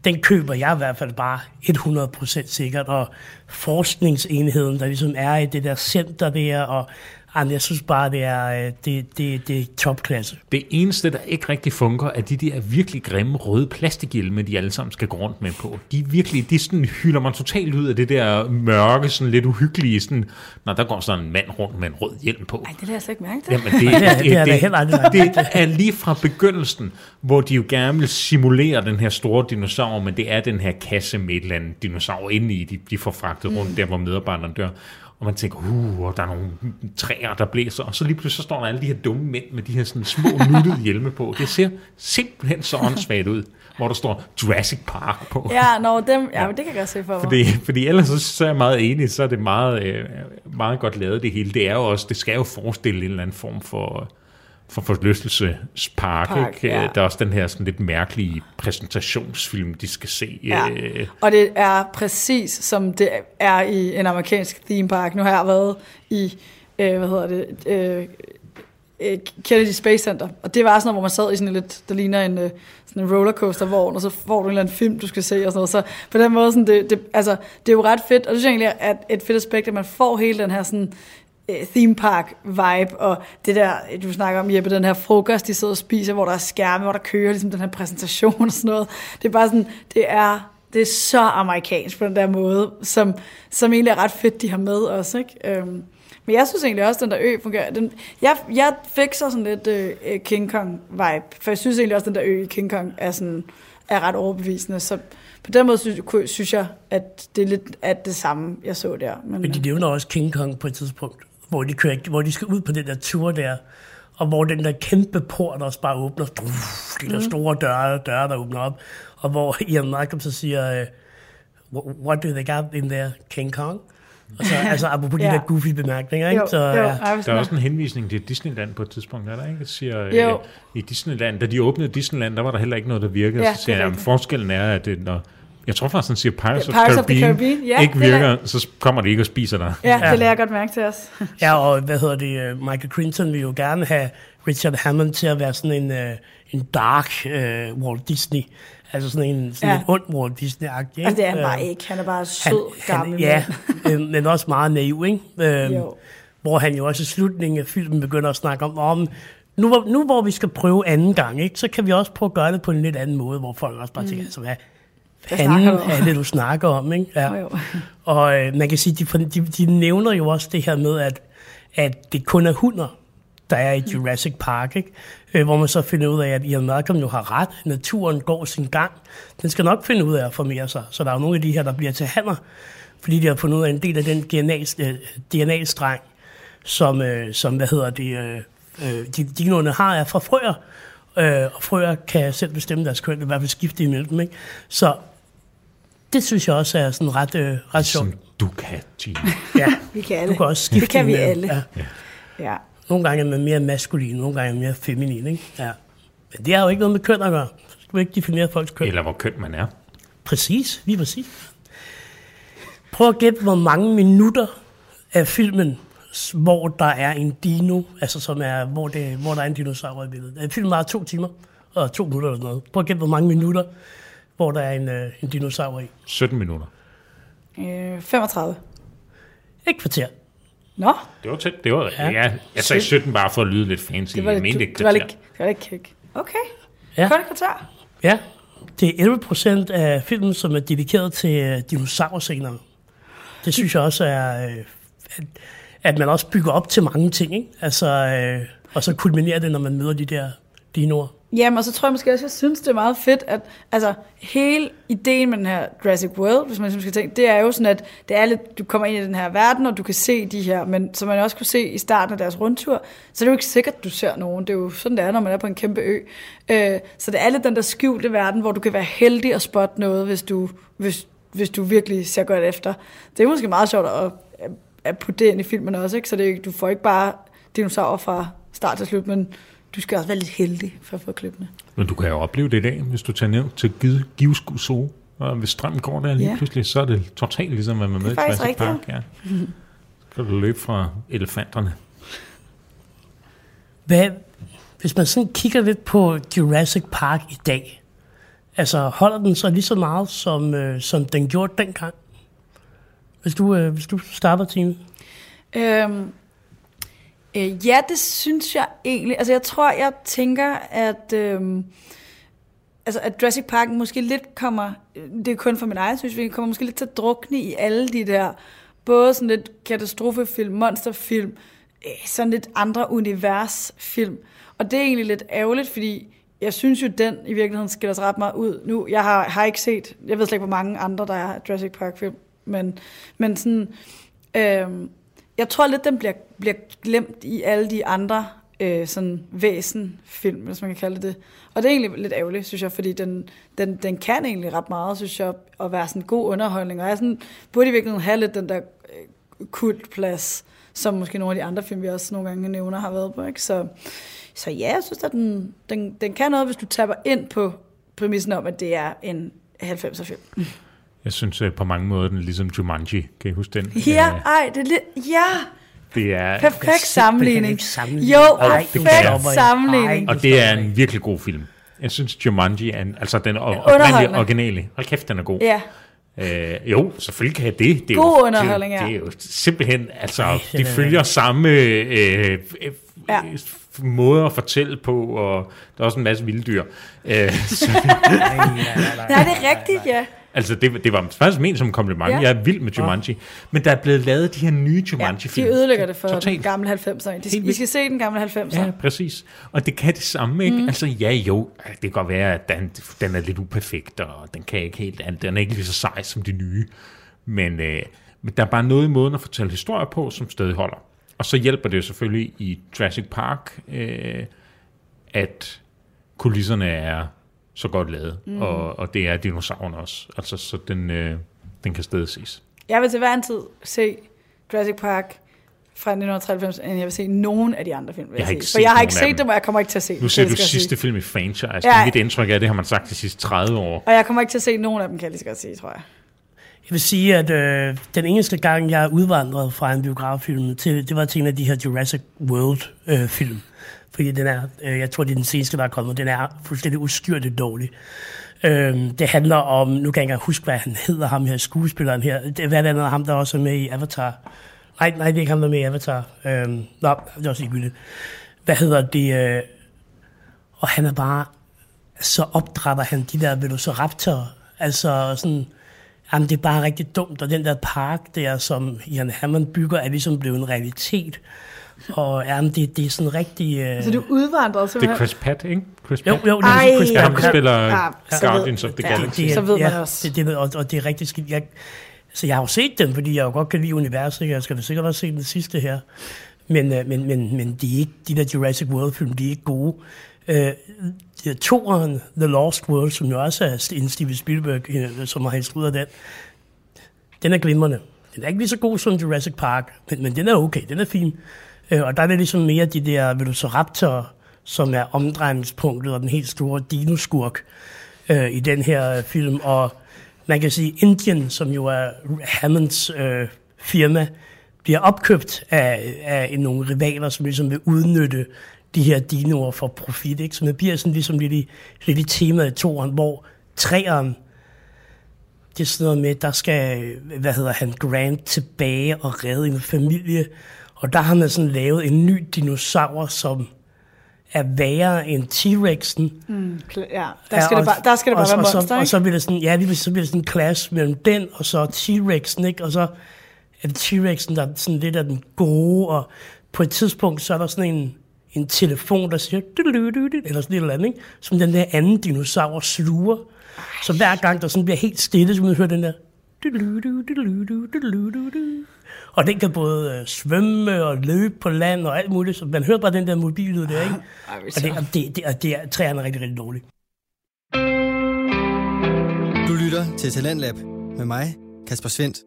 den køber jeg i hvert fald bare 100% sikkert, og forskningsenheden, der ligesom er i det der center der, og jamen, jeg synes bare, det er, øh, det, det, det er topklasse. Det eneste, der ikke rigtig fungerer, er de der virkelig grimme røde plastikhjelme, de alle sammen skal gå rundt med på. De er virkelig, de sådan hylder man totalt ud af det der mørke, sådan lidt uhyggelige, sådan, når der går sådan en mand rundt med en rød hjelm på. Ej, det lader jeg slet ikke mærke til. Jamen, det, det er- det er aldrig lagt det er lige fra begyndelsen, hvor de jo gerne vil simulere den her store dinosaur, men det er den her kasse med et eller andet dinosaur inde i, de, de får fragtet rundt der, hvor medarbejderne dør. Og man tænker, uh, og der er nogle træer, der blæser, og så lige pludselig så står der alle de her dumme mænd med de her sådan små nuttede hjelme på. Det ser simpelthen så åndssvagt ud, hvor der står Jurassic Park på. Ja, nå, dem, ja, men det kan jeg godt se for mig. Fordi, fordi ellers så, så er jeg meget enig, så er det meget, øh, meget godt lavet det hele. Det er jo også, det skal jo forestille en eller anden form for, for forlystelsespark. Park, ikke? ja. Der er også den her sådan lidt mærkelige præsentationsfilm, de skal se. Ja. Øh, Og det er præcis som det er i en amerikansk theme park. Nu har jeg været i, øh, hvad hedder det, øh, øh, Kennedy Space Center. Og det var sådan noget, hvor man sad i sådan en lidt, der ligner en, øh, sådan en rollercoaster-vogn, og så får du en eller anden film, du skal se og sådan noget. Så på den måde, sådan, det, det, altså, det er jo ret fedt. Og det synes jeg egentlig er et- fedt aspekt, at man får hele den her sådan, theme park vibe, og det der, du snakker om, Jeppe, den her frokost, de sidder og spiser, hvor der er skærme, hvor der kører ligesom den her præsentation og sådan noget. Det er bare sådan, det er, det er så amerikansk på den der måde, som, som egentlig er ret fedt, de har med os, ikke? Øhm, men jeg synes egentlig også, at den der ø fungerer. Den, jeg, jeg fik så sådan lidt øh, øh, King Kong-vibe, for jeg synes egentlig også, at den der ø i King Kong er, sådan, er ret overbevisende. Så på den måde synes, synes jeg, at det er lidt at det samme, jeg så der. Men, Men de nævner også King Kong på et tidspunkt, hvor de, kører, hvor de skal ud på den der tur der, og hvor den der kæmpe port også bare åbner, Uff, de der store døre, døre, der åbner op, og hvor Ian Malcolm så siger, øh, "What- do they got in there, King Kong? Og så, altså apropos de Ja. der goofy bemærkninger, ikke? jo, Så, jo, ja. ej, hvis der er også en henvisning til Disneyland på et tidspunkt, er der ikke? Det siger, Jo. øh, I Disneyland, da de åbnede Disneyland, der var der heller ikke noget, der virkede. Ja, så siger er jeg, forskellen er, at det, når, jeg tror faktisk, han siger Pirates, Ja, Pirates of the Caribbean, Caribbean. Ja, ikke det er virker, så kommer de ikke og spiser dig. Ja, Ja. det lærer jeg godt mærke til os. ja, og hvad hedder det, øh, Michael Clinton vil jo gerne have Richard Hammond til at være sådan en, øh, en dark øh, Walt Disney, altså sådan en sådan Ja. en ond Walt Disney-agtig. Altså, det er han ikke? bare Øh, ikke. Han er bare sød, gammel. ja, mand. øh, men også meget naiv, ikke? Øh, Jo. hvor han jo også i slutningen af filmen begynder at snakke om, om nu, hvor, nu hvor vi skal prøve anden gang, ikke, så kan vi også prøve at gøre det på en lidt anden måde, hvor folk også bare tænker, altså, hvad Om? er det, du snakker om? Ikke? Ja. Jo, jo. Og øh, man kan sige, de, de, de nævner jo også det her med, at, at det kun er hunder, der er i Jurassic Park, ikke? Øh, hvor man så finder ud af, at Ian Malcolm jo har ret. Naturen går sin gang. Den skal nok finde ud af at formere sig. Så der er jo nogle af de her, der bliver til hanner. fordi de har fundet ud af en del af den DNA, øh, DNA-streng, som, øh, som hvad hedder det, øh, de, dinoerne har, er fra frøer. Øh, og frøer kan selv bestemme deres køn, i hvert fald skifte imellem. Ikke? Så det synes jeg også er sådan ret, øh, ret sjovt. Som du kan, Gina. Ja, Vi kan alle. du kan også skifte det kan vi alle. Ja. Ja. Nogle gange er man mere maskulin, nogle gange er man mere feminin. Ikke? Ja. Men det har jo ikke noget med køn at gøre. Så skal vi ikke definere folks køn. Eller hvor køn man er. Præcis, lige præcis. Prøv at gætte, hvor mange minutter af filmen, hvor der er en dino, altså som er, hvor, det, hvor der er en dinosaur i billedet. Øh, Filmen var to timer og to minutter eller noget. Prøv at gætte, hvor mange minutter, hvor der er en, øh, en dinosaur i. 17 minutter. Øh, 35. Et kvarter. Nå, Det var tæt. Det var, Ja. ja. jeg sagde 17 bare for at lyde lidt fancy. det var jeg lidt, mente det, ikke var kvarter. lidt, det var lidt kæk. Okay, Ja. et kvarter. Ja, det er 11 procent af filmen, som er dedikeret til øh, dinosaurscenerne. Det synes jeg også er, øh, at, at man også bygger op til mange ting, ikke? Altså, øh, og så kulminerer det, når man møder de der dinoer. Jamen, og så tror jeg måske også, jeg synes, det er meget fedt, at altså, hele ideen med den her Jurassic World, hvis man skal tænke, det er jo sådan, at det er lidt, du kommer ind i den her verden, og du kan se de her, men som man også kunne se i starten af deres rundtur, så er det jo ikke sikkert, at du ser nogen. Det er jo sådan, det er, når man er på en kæmpe ø. Øh, så det er lidt den der skjulte verden, hvor du kan være heldig at spotte noget, hvis du, hvis, hvis du virkelig ser godt efter. Det er måske meget sjovt at, at, at putte det ind i filmen også, ikke? så det, er ikke- du får ikke bare dinosaurer fra start til slut, men du skal også være lidt heldig for at få klippene. Men du kan jo opleve det i dag, hvis du tager ned til Giv- Giveskud Zoo, og hvis strømmen går der lige Ja. pludselig, så er det totalt ligesom, at man er med i Jurassic Park. Ja. Så kan du løbe fra elefanterne. Hvad, hvis man sådan kigger lidt på Jurassic Park i dag, altså holder den så lige så meget, som, øh, som den gjorde dengang? Hvis du, øh, hvis du starter, Tine. Øhm, øh, ja, det synes jeg egentlig. Altså, jeg tror, jeg tænker, at, Øh, altså, at Jurassic Park måske lidt kommer, øh, det er kun for min egen synsvinkel, kommer måske lidt til at drukne i alle de der, både sådan lidt katastrofefilm, monsterfilm, øh, sådan lidt andre universfilm. Og det er egentlig lidt ærgerligt, fordi jeg synes jo, den i virkeligheden skiller sig ret meget ud nu. Jeg har, har ikke set, jeg ved slet ikke, hvor mange andre, der er Jurassic Park-film, men, men sådan, øhm, jeg tror lidt, den bliver, bliver glemt i alle de andre øh, sådan væsenfilm, hvis man kan kalde det det. Og det er egentlig lidt ærgerligt, synes jeg, fordi den, den, den kan egentlig ret meget, synes jeg, at være sådan god underholdning. Og jeg sådan, burde i virkeligheden have lidt den der øh, kultplads, som måske nogle af de andre film, vi også nogle gange nævner, har været på. Ikke? Så, så ja, jeg synes, at den, den, den kan noget, hvis du tapper ind på præmissen om, at det er en 90'er film. Jeg synes øh, på mange måder, den er ligesom Jumanji. Kan I huske den? Ja, Øh, ej, det er lidt, ja, Det er, perfekt sammenligning. ikke sammenligne. Jo, Ej, perfekt ikke. sammenligning. Ej, og det er en virkelig god film. Jeg synes, Jumanji er en, altså den oprindelige originale. Hold kæft, den er god. Ja, Øh, jo, selvfølgelig kan jeg det. det er God jo, underholdning, det, ja. det er jo simpelthen, altså, Ej, de er- følger samme øh, øh, Ja. måde at fortælle på, og der er også en masse vilde dyr. Øh, så, nej, det er rigtigt, ja. Altså, det, det var faktisk ment som en kompliment. Ja. Jeg er vild med Jumanji. Men der er blevet lavet de her nye ja Jumanji-film. de ødelægger det for den Totalt. gamle 90'er. De, I skal se den gamle 90'er. Ja, præcis. Og det kan det samme, ikke? Mm. Altså, ja, jo, det kan godt være, at den, den er lidt uperfekt, og den kan ikke helt andet. Den er ikke lige så sej som de nye. Men, øh, men der er bare noget i måden at fortælle historier på, som stadig holder. Og så hjælper det jo selvfølgelig i Jurassic Park, øh, at kulisserne er så godt lavet, mm. og, og det er dinosaurerne også. Altså, så den, øh, den kan stadig ses. Jeg vil til hver en tid se Jurassic Park fra 1993, end jeg vil se nogen af de andre film. vil Jeg har ikke For set jeg har ikke set dem. og jeg kommer ikke til at se dem. Nu ser du jeg sidste film i franchise. Ja. Mit indtryk er, det har man sagt de sidste 30 år. Og jeg kommer ikke til at se nogen af dem, kan jeg lige så godt sige, tror jeg. Jeg vil sige, at øh, den eneste gang, jeg er udvandret fra en biograffilm, til, det var til en af de her Jurassic World-film. Øh, film. Fordi den er, øh, jeg tror, det er den seneste, der er kommet, den er fuldstændig ustyrligt dårlig. Øh, det handler om, nu kan jeg ikke huske, hvad han hedder, ham her, skuespilleren her. Det, hvad er ham, der også er med i Avatar? Nej, nej, det er ikke ham, der er med i Avatar. Øh, nå, det er også ligegyldigt. Hvad hedder det? Øh, og han er bare, så opdrætter han de der velociraptorer. Altså sådan, jamen det er bare rigtig dumt, og den der park der, som Ian Hammond bygger, er ligesom blevet en realitet. Og jamen, det, det er sådan rigtig... Øh... Så du udvandrede Det er simpelthen? Chris Pratt, ikke? Chris Jo, Pratt. jo, det er Ej, Chris Ja, ham, Pratt. der spiller Ja, ja, Guardians of the ja, Galaxy. Så ved man også. Det, det, og, og det er rigtig skidt. Jeg, Så jeg har jo set dem, fordi jeg jo godt kan lide universet. Jeg skal da sikkert også se den sidste her. Men, øh, men, men, men de, er ikke, de der Jurassic World-film, de er ikke gode. Øh, toeren, The Lost World, som jo også er en Steven Spielberg, øh, som har instrueret den, den er glimrende. Den er ikke lige så god som Jurassic Park, men, men den er okay, den er fin. Øh, og der er det ligesom mere de der Velociraptor, som er omdrejningspunktet og den helt store dinoskurk øh, i den her øh, film. Og man kan sige, Indien, som jo er Hammonds øh, firma, bliver opkøbt af, af nogle rivaler, som ligesom vil udnytte de her dinoer for profit. Ikke? Så det bliver sådan ligesom lidt i, lidt i temaet i toren, hvor træeren, det er sådan noget med, der skal, hvad hedder han, Grant tilbage og redde en familie. Og der har man sådan lavet en ny dinosaur, som er værre end T-Rexen. Mm, ja, der skal, ja, og, det bare, der skal det bare og, være monster, og så, ikke? Og så bliver det sådan, ja, så bliver det sådan en clash mellem den og så T-Rexen, ikke? Og så er det T-Rexen, der er sådan lidt af den gode, og på et tidspunkt, så er der sådan en, en telefon, der siger, eller sådan et eller andet, ikke? som den der anden dinosaur sluger. Så hver gang der sådan bliver helt stille, så man hører den der, og den kan både øh, svømme og løbe på land og alt muligt, så man hører bare den der mobil der, ikke? Og det, og det, det, og det er, træerne er rigtig, rigtig dårlige. Du lytter til Talentlab med mig, Kasper Svendt.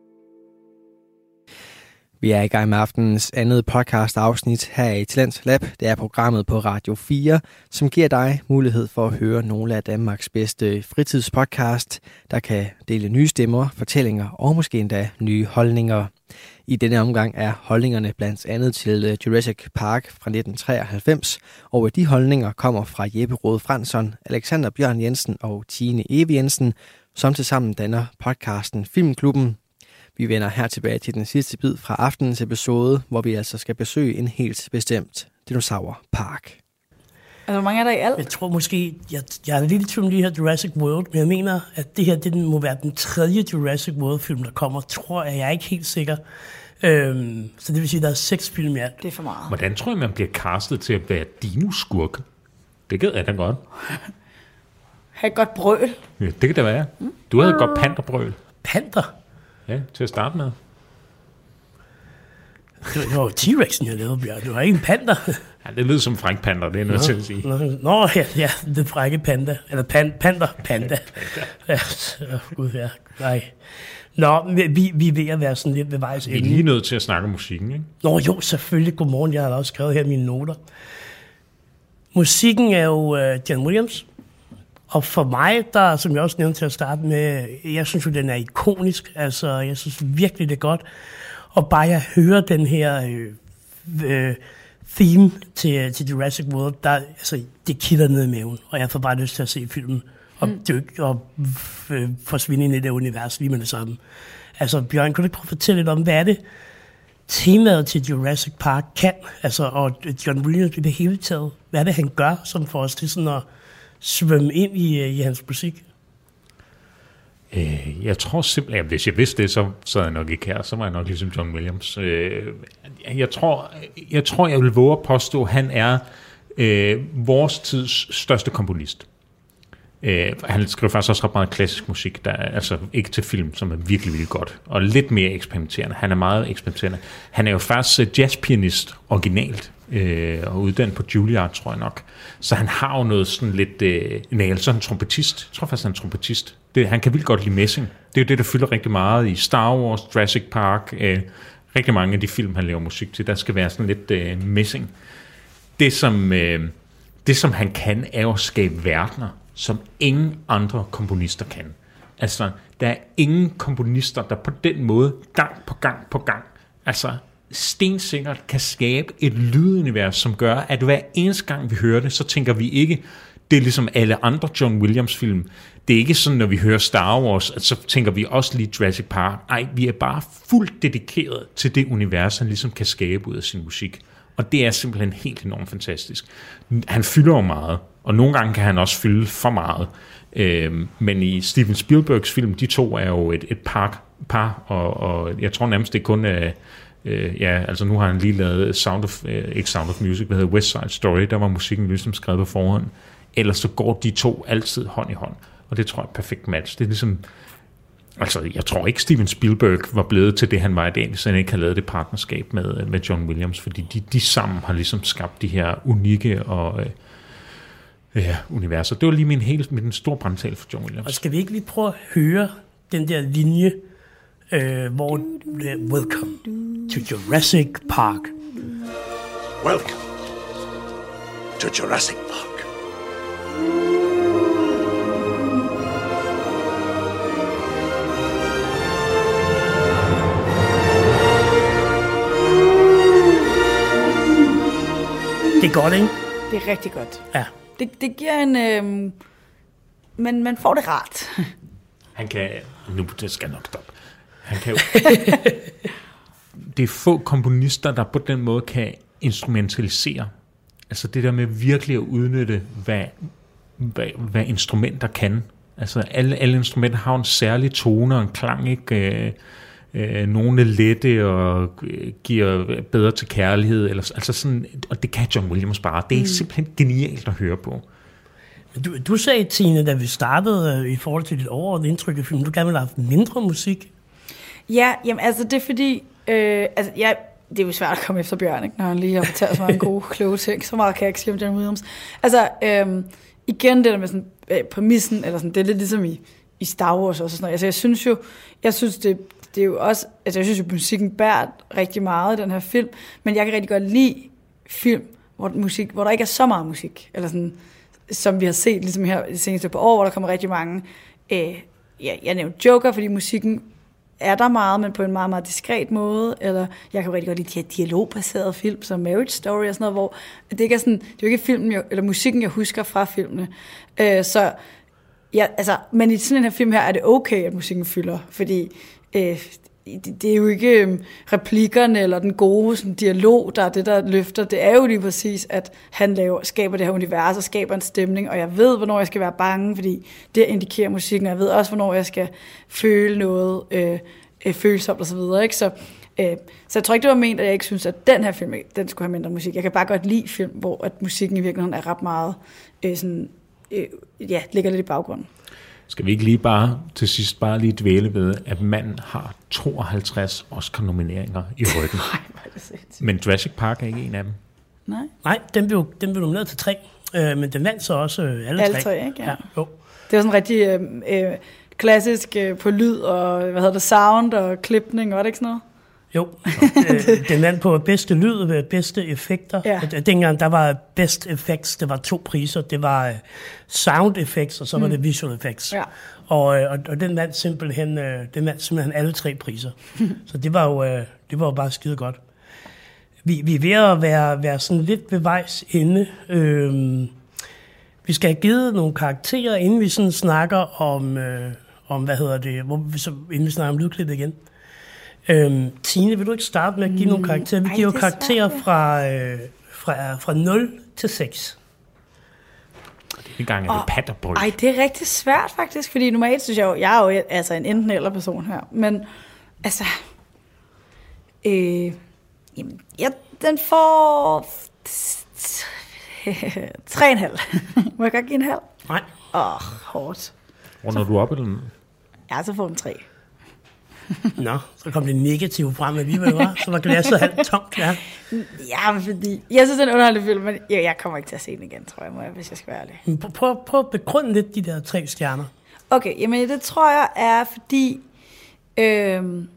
Vi er i gang med aftenens andet podcast afsnit her i Talent Lab. Det er programmet på Radio 4, som giver dig mulighed for at høre nogle af Danmarks bedste fritidspodcast, der kan dele nye stemmer, fortællinger og måske endda nye holdninger. I denne omgang er holdningerne blandt andet til øh, Jurassic Park fra 1993, og øh, de holdninger kommer fra Jeppe Rode Fransson, Alexander Bjørn Jensen og Tine Eve Jensen, som tilsammen danner podcasten Filmklubben, vi vender her tilbage til den sidste bid fra aftenens episode, hvor vi altså skal besøge en helt bestemt dinosaurpark. Altså, hvor mange er der i alt? Jeg tror måske, jeg, jeg er lidt i tvivl om det her Jurassic World, men jeg mener, at det her det må være den tredje Jurassic World-film, der kommer, tror jeg. Jeg er ikke helt sikker. Øhm, så det vil sige, at der er seks film i alt. Det er for meget. Hvordan tror jeg, man bliver castet til at være dinoskurk? Det gad jeg da godt. Ha' et godt brøl. Ja, det kan det være. Du havde et godt panderbrøl. Panter? Ja, til at starte med. Det var jo T-Rexen, jeg lavede, Bjørn. Det var ikke en panda. Ja, det lyder som Frank Panda, det er noget til at sige. Nå, Nå ja, ja, det frække panda. Eller pan, panda, panda. Ja, gud ja, nej. Nå, vi, vi er ved at være sådan lidt ved vejs Vi er lige nødt til at snakke om musikken, ikke? Nå jo, selvfølgelig. Godmorgen, jeg har også skrevet her mine noter. Musikken er jo uh, John Williams. Og for mig, der, som jeg også nævnte til at starte med, jeg synes jo, den er ikonisk. Altså, jeg synes virkelig, det er godt. Og bare jeg hører den her øh, øh, theme til, til Jurassic World, der, altså, det kilder ned i maven. Og jeg får bare lyst til at se filmen og mm. dykke og øh, forsvinde ind i det univers lige med det samme. Altså, Bjørn, kan du ikke prøve at fortælle lidt om, hvad er det, temaet til Jurassic Park kan? Altså, og John Williams i det hele taget. Hvad er det, han gør, som får os til sådan at svømme ind i, øh, i hans musik? Øh, jeg tror simpelthen, at hvis jeg vidste det, så, så jeg nok ikke her. Så var jeg nok ligesom John Williams. Øh, jeg, tror, jeg tror, jeg vil våge at påstå, at han er øh, vores tids største komponist. Øh, han skriver faktisk også ret meget klassisk musik, der er altså ikke til film, som er virkelig, virkelig godt. Og lidt mere eksperimenterende. Han er meget eksperimenterende. Han er jo faktisk øh, jazzpianist originalt, øh, og uddannet på Juilliard, tror jeg nok. Så han har jo noget sådan lidt... Øh, nej, så er trompetist. Jeg tror faktisk, han er trompetist. Det, han kan vildt godt lide messing. Det er jo det, der fylder rigtig meget i Star Wars, Jurassic Park, øh, rigtig mange af de film, han laver musik til. Der skal være sådan lidt øh, messing. Det som, øh, det, som han kan, er at skabe verdener, som ingen andre komponister kan. Altså, der er ingen komponister, der på den måde, gang på gang på gang, altså stensikkert kan skabe et lydunivers, som gør, at hver eneste gang vi hører det, så tænker vi ikke, det er ligesom alle andre John Williams film. Det er ikke sådan, når vi hører Star Wars, at så tænker vi også lige Jurassic Park. Nej, vi er bare fuldt dedikeret til det univers, han ligesom kan skabe ud af sin musik. Og det er simpelthen helt enormt fantastisk. Han fylder jo meget, og nogle gange kan han også fylde for meget. Øh, men i Steven Spielbergs film, de to er jo et, et par, par og, og jeg tror nærmest, det kun er... Øh, ja, altså nu har han lige lavet Sound of, øh, ikke Sound of Music, hvad hedder West Side Story, der var musikken ligesom skrevet på forhånd. Ellers så går de to altid hånd i hånd, og det tror jeg er et perfekt match. Det er ligesom, Altså, jeg tror ikke, Steven Spielberg var blevet til det, han var i dag, hvis han ikke havde lavet det partnerskab med, med John Williams, fordi de, de sammen har ligesom skabt de her unikke og øh, ja, universer. Det var lige min, helt, min store brandtal for John Williams. Og skal vi ikke lige prøve at høre den der linje, øh, hvor det Welcome to Jurassic Park. Welcome to Jurassic Park. Det er godt, ikke? Det er rigtig godt. Ja. Det, det giver en... Øh, men man får det rart. Han kan... Nu det skal jeg nok stoppe. Han kan jo... det er få komponister, der på den måde kan instrumentalisere. Altså det der med virkelig at udnytte, hvad, hvad, hvad instrumenter kan. Altså alle, alle instrumenter har en særlig tone og en klang, ikke? Øh, nogle er lette og øh, giver bedre til kærlighed. Eller, altså sådan, og det kan John Williams bare. Det er mm. simpelthen genialt at høre på. Men Du, du sagde, Tine, da vi startede øh, i forhold til dit overordnede indtryk af filmen, du gerne ville have haft mindre musik. Ja, jamen altså det er fordi, øh, altså jeg, det er jo svært at komme efter Bjørn, ikke, når han lige har fortalt så mange gode, kloge ting. Så meget kan jeg ikke sige om John Williams. Altså, øh, igen det der med sådan, øh, præmissen, eller sådan, det er lidt ligesom i, i Star Wars og sådan noget. Altså jeg synes jo, jeg synes det, det er jo også, altså jeg synes jo, musikken bærer rigtig meget i den her film, men jeg kan rigtig godt lide film, hvor, musik, hvor der ikke er så meget musik, eller sådan, som vi har set ligesom her de seneste par år, hvor der kommer rigtig mange, øh, ja, jeg nævnte Joker, fordi musikken er der meget, men på en meget, meget diskret måde, eller jeg kan rigtig godt lide de her dialogbaserede film, som Marriage Story og sådan noget, hvor det ikke er sådan, det er jo ikke filmen, jeg, eller musikken, jeg husker fra filmene. Øh, så ja, altså, men i sådan en her film her, er det okay, at musikken fylder, fordi øh, det, det er jo ikke øhm, replikkerne eller den gode sådan, dialog, der er det, der løfter. Det er jo lige præcis, at han laver, skaber det her univers og skaber en stemning, og jeg ved, hvornår jeg skal være bange, fordi det indikerer musikken, og jeg ved også, hvornår jeg skal føle noget øh, øh, følsomt osv. så videre. Ikke? Så, øh, så jeg tror ikke, det var ment, at jeg ikke synes, at den her film, den skulle have mindre musik. Jeg kan bare godt lide film, hvor at musikken i virkeligheden er ret meget, øh, sådan, øh, ja, ligger lidt i baggrunden. Skal vi ikke lige bare til sidst bare lige dvæle ved, at manden har 52 Oscar-nomineringer i ryggen. Nej. Men Jurassic Park er ikke en af dem. Nej. Nej, den blev, den blev nomineret til tre, øh, men den vandt så også øh, alle, Alle tre, ikke? Ja. Ja, jo. Det var sådan rigtig øh, øh, klassisk øh, på lyd og, hvad hedder det, sound og klipning, var det ikke sådan noget? Jo, øh, den vandt på bedste lyd og bedste effekter. Ja. Øh, Dengang der var best effects, det var to priser. Det var øh, sound effects, og så var det visual effects. Ja. Og, øh, og, og den vandt simpelthen, den vandt simpelthen alle tre priser. så det var jo, det var jo bare skide godt. Vi, vi er ved at være, være sådan lidt ved vejs ende. Øhm, vi skal have givet nogle karakterer, inden vi sådan snakker om, øh, om hvad hedder det, hvor, vi så, inden vi snakker om lydklippet igen. Øhm, Tine, vil du ikke starte med at give nogle karakterer? Vi ej, giver jo er karakterer fra, øh, fra, fra 0 til 6. En gang er det patterbryg. Ej, det er rigtig svært faktisk, fordi normalt synes jeg jo, jeg er jo altså en enten eller person her, men altså, øh, jamen, ja, den får tre en halv. Må jeg godt give en halv? Nej. Åh, oh, hårdt. Runder du op eller ned? Ja, så får den tre. Nå, så kom det negative frem alligevel, var. Så var glasset halvt tomt, ja. Ja, fordi, jeg synes, det er en underholdende film, men jeg, jeg kommer ikke til at se den igen, tror jeg, må jeg, hvis jeg skal være ærlig. Prøv- Prøv, prøv at begrunde lidt de der tre stjerner. Okay, jamen det tror jeg er fordi, øhm,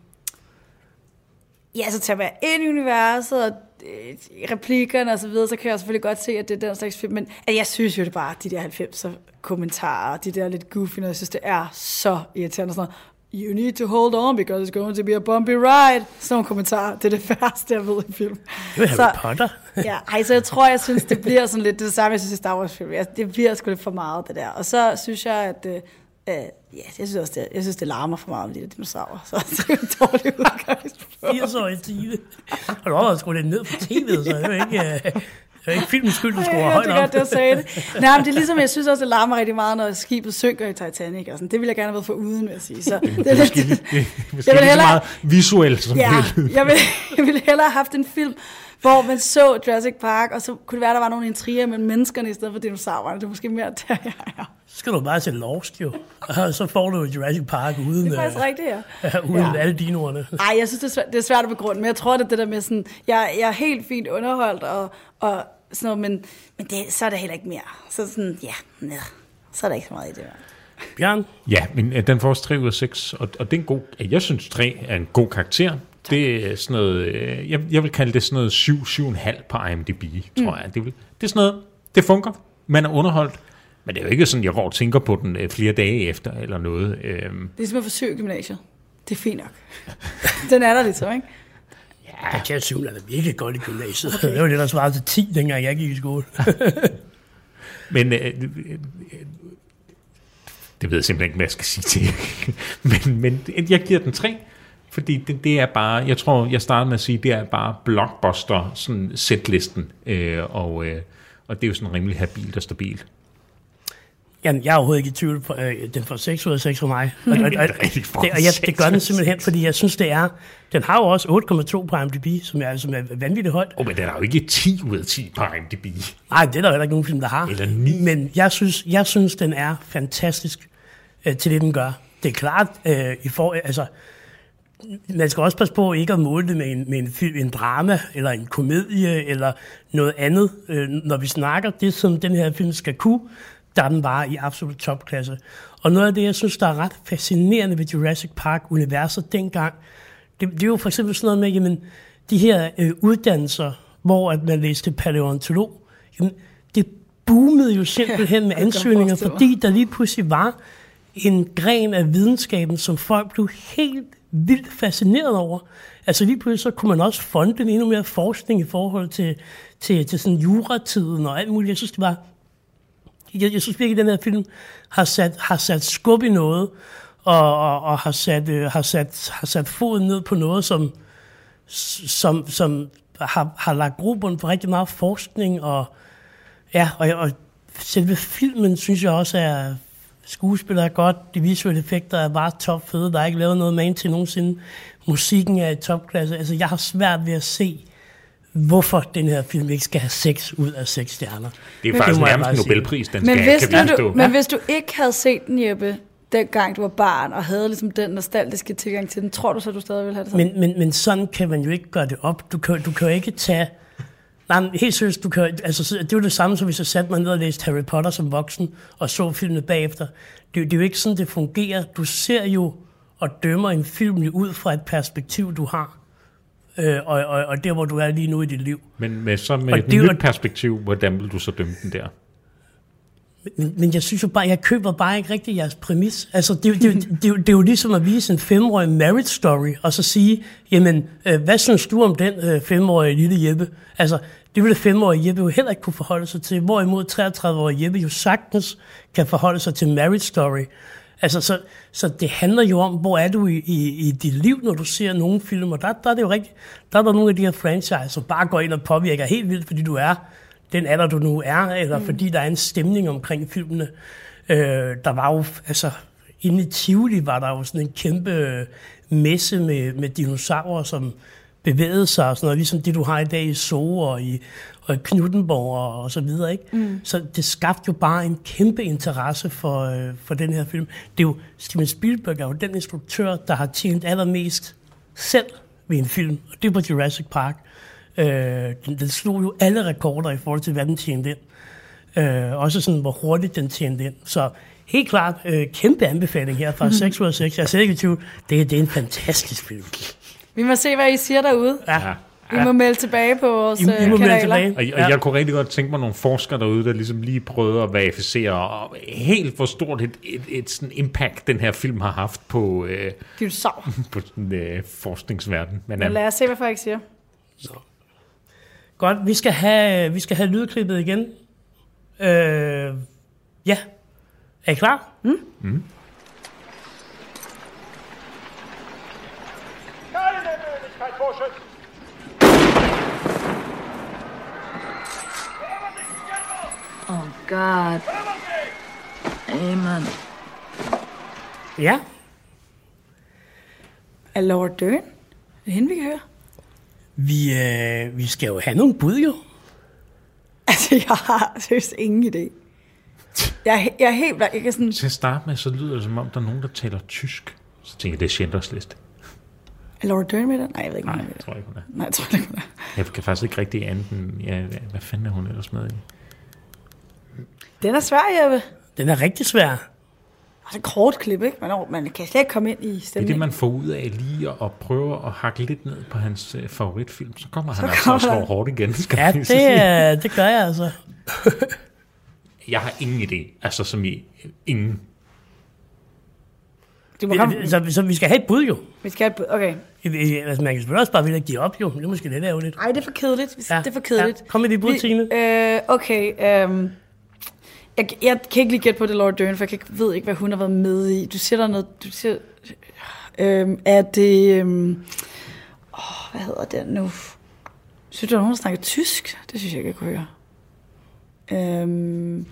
ja, så tager jeg ind i universet, og øh, replikkerne og så videre, så kan jeg selvfølgelig godt se, at det er den slags film, men at jeg synes jo det bare, de der 90'er kommentarer, de der lidt goofy, noget, jeg synes, det er så irriterende, sådan noget, You need to hold on, because it's going to be a bumpy ride. Sådan nogle kommentarer. Det er det værste, jeg ved i film. Det er Harry Potter. ja, ej, så jeg tror, jeg synes, det bliver sådan lidt det samme, jeg synes i Star Wars film. Det bliver sgu lidt for meget, det der. Og så synes jeg, at... Øh, øh, ja, jeg synes også, det, jeg synes, det larmer for meget de der dinosaurer. Så det er jo en dårlig udgangspunkt. 80 år i Tine. Og du har også skruet lidt ned på tv'et, så det er ikke, øh, det er ikke filmens skyld, du skruer Jeg højt op. godt, det jeg sagde det. Nej, men det er ligesom, jeg synes også, det larmer rigtig meget, når skibet synker i Titanic. Og sådan. Det ville jeg gerne have været for uden, vil jeg sige. Så det er Måske, lidt, det, måske Jeg vil lige så hellere- meget visuelt som ja, jeg ville, jeg ville hellere have haft en film, hvor man så Jurassic Park, og så kunne det være, der var nogle intriger med menneskerne i stedet for dinosaurerne. Det er måske mere der, jeg er. Så skal du bare se Lost jo. Og så får du Jurassic Park uden, Det er faktisk øh, rigtigt, ja. uden Ja. alle dinoerne. Ej, jeg synes, det er, svært, det er svært at begrunde, men jeg tror, det er det der med sådan, jeg, jeg er helt fint underholdt, og, og sådan noget, men, men det, så er det heller ikke mere. Så sådan, ja, nej, så er der ikke så meget i det. Bjørn, Ja, men øh, den får også 3 ud af 6, og, og det er en god, jeg synes 3 er en god karakter. Det er sådan noget, øh, jeg, jeg vil kalde det sådan noget 7-7,5 på IMDb, tror jeg. Det, vil, det er sådan noget, det fungerer, man er underholdt, men det er jo ikke sådan, jeg går og tænker på den øh, flere dage efter, eller noget. Øhm, Det er simpelthen forsøg gymnasiet. Det er fint nok. Den er der ligesom, ikke? ja. jeg synes, er da virkelig godt i gymnasiet. Okay. Det var det, der svarede til 10, dengang jeg gik i skole. Men øh, øh, det ved jeg simpelthen ikke, hvad jeg skal sige til. men, men jeg giver den 3, fordi det, det er bare, jeg tror, jeg startede med at sige, det er bare blockbuster, sådan setlisten, øh, og, øh, og det er jo sådan rimelig habilt og stabilt. Jamen, jeg er overhovedet ikke i tvivl. På, øh, den får 6 ud af 6 for mig. Og, og, og, Det er og jeg, det gør den simpelthen, fordi jeg synes, det er... Den har jo også 8,2 på IMDb, som er, som er vanvittigt højt. Oh, men den er jo ikke 10 ud af 10 på IMDb. Nej, det er der heller ikke nogen film, der har. Eller ni. Men jeg synes, jeg synes den er fantastisk øh, til det, den gør. Det er klart, øh, i for, altså, man skal også passe på ikke at måle det med en, med en, film, en drama, eller en komedie, eller noget andet. Øh, når vi snakker det, som den her film skal kunne, der er den bare i absolut topklasse. Og noget af det, jeg synes, der er ret fascinerende ved Jurassic Park-universet dengang, det, det er jo for eksempel sådan noget med, jamen, de her øh, uddannelser, hvor at man læste paleontolog, jamen, det boomede jo simpelthen med kan jeg ansøgninger, fordi der lige pludselig var en gren af videnskaben, som folk blev helt vildt fascineret over. Altså lige pludselig så kunne man også fonde en endnu mere forskning i forhold til, til, til sådan juratiden og alt muligt. Jeg synes, det var jeg, jeg synes virkelig, at den her film har sat, har sat skub i noget, og, og, og har, sat, øh, har, sat, har sat foden ned på noget, som, som, som har, har lagt grobund for rigtig meget forskning, og, ja, og, og selve filmen, synes jeg også er, skuespiller er godt, de visuelle effekter er bare top fede, der er ikke lavet noget man til nogensinde, musikken er i topklasse, altså jeg har svært ved at se, hvorfor den her film ikke skal have 6 ud af 6 stjerner. Det er Men faktisk det nærmest en. Nobelpris, den Men skal, hvis, kan forstå. du, men hvis du ikke havde set den, Jeppe, dengang du var barn, og havde ligesom den nostalgiske tilgang til den, tror du så, du stadig ville have det sådan? Men, men, men sådan kan man jo ikke gøre det op. Du kan, du kan jo ikke tage... Nej, men helt seriøst, du kan, altså, så- det er jo det samme, som hvis jeg satte mig ned og læste Harry Potter som voksen, og så filmene bagefter. Det, det er jo ikke sådan, det fungerer. Du ser jo og dømmer en film ud fra et perspektiv, du har. Øh, og, og, og der, hvor du er lige nu i dit liv. Men med, så med Og et det nyt perspektiv, hvordan vil du så dømme den der? Men, men jeg synes jo bare, jeg køber bare ikke rigtig jeres præmis. Altså, det, det, det, det, det, er jo- det er jo ligesom at vise en femårig marriage story, og så sige, jamen, øh, hvad synes du om den øh, femårige lille Jeppe? Altså, det ville femårige Jeppe jo heller ikke kunne forholde sig til, hvorimod 33-årige Jeppe jo sagtens kan forholde sig til marriage story. Altså, så, så det handler jo om, hvor er du i, i, i dit liv, når du ser nogle film, og der, der er det jo rigtigt, der er der nogle af de her franchise, som bare går ind og påvirker helt vildt, fordi du er den alder, du nu er, eller mm. fordi der er en stemning omkring filmene. Øh, der var jo, altså, inde i Tivoli var der jo sådan en kæmpe øh, messe med, med dinosaurer, som bevægede sig, og sådan noget, ligesom det, du har i dag i Zoo og i, og i Knuttenborg og, og så videre. Ikke? Mm. Så det skabte jo bare en kæmpe interesse for, øh, for den her film. Det er jo, Steven Spielberg er jo den instruktør, der har tjent allermest selv ved en film, og det var Jurassic Park. Øh, den, den slog jo alle rekorder i forhold til, hvad den tjente ind. Øh, også sådan, hvor hurtigt den tjente ind. Så helt klart, øh, kæmpe anbefaling her fra 6 ud af 6. Jeg er i tvivl. Det, det er en fantastisk film. Vi må se, hvad I siger derude. Ja. Vi må melde tilbage på vores I, I må øh, melde kanaler. tilbage. Og, og ja. jeg kunne rigtig godt tænke mig nogle forskere derude, der ligesom lige prøvede at verificere og helt hvor stort et, et, et sådan impact, den her film har haft på, øh, på sådan, øh, forskningsverden. Men, Men øh, lad os se, hvad folk siger. Godt, vi skal have, vi skal have lydklippet igen. Øh, ja. Er I klar? Keine Möglichkeit, Vorschützen! Oh, God. Amen. Ja. Er Laura Dern? Er det hende, vi kan høre? Vi, øh, vi skal jo have nogle bud, jo. Altså, jeg har seriøst ingen idé. Jeg, er jeg er helt... Jeg kan sådan... Til at starte med, så lyder det som om, der er nogen, der taler tysk. Så tænker jeg, det er Schindlers liste. Er Laura Dern med den? Nej, jeg ved ikke, Nej, er jeg tror ikke, hun er. Nej, jeg tror ikke, hun er. Jeg kan faktisk ikke rigtig andet end, ja, hvad- hvad fanden er hun ellers med i? Den er svær, Jeppe. Den er rigtig svær. Det er et kort klip, ikke? Man, man kan slet ikke komme ind i Det er stemningen. det, man får ud af lige at, at prøve at hakke lidt ned på hans øh, favoritfilm. Så kommer han Så altså kommer og slår han. hårdt igen, skal Ja, så sige. det, øh, det gør jeg altså. Jeg har ingen idé. Altså som i ingen. Det må komme. Så, så vi skal have et bud, jo. Vi skal have et bud. Okay. Altså, man kan selvfølgelig også bare at give op, jo. Det er måske lidt ærgerligt. Ej, det er for kedeligt. Ja, Det er for kedeligt. ja. Kom med dit bud, Vi- Tine. Øh, okay. øhm, jeg, jeg kan ikke lige gætte på det, Laura Dern, for jeg kan ikke, ved ikke, hvad hun har været med i. Du siger der noget... Du siger, øhm, er det... Øhm, åh, hvad hedder det nu? Synes du, at hun har snakket tysk? Det synes jeg ikke, jeg kunne høre. Øhm,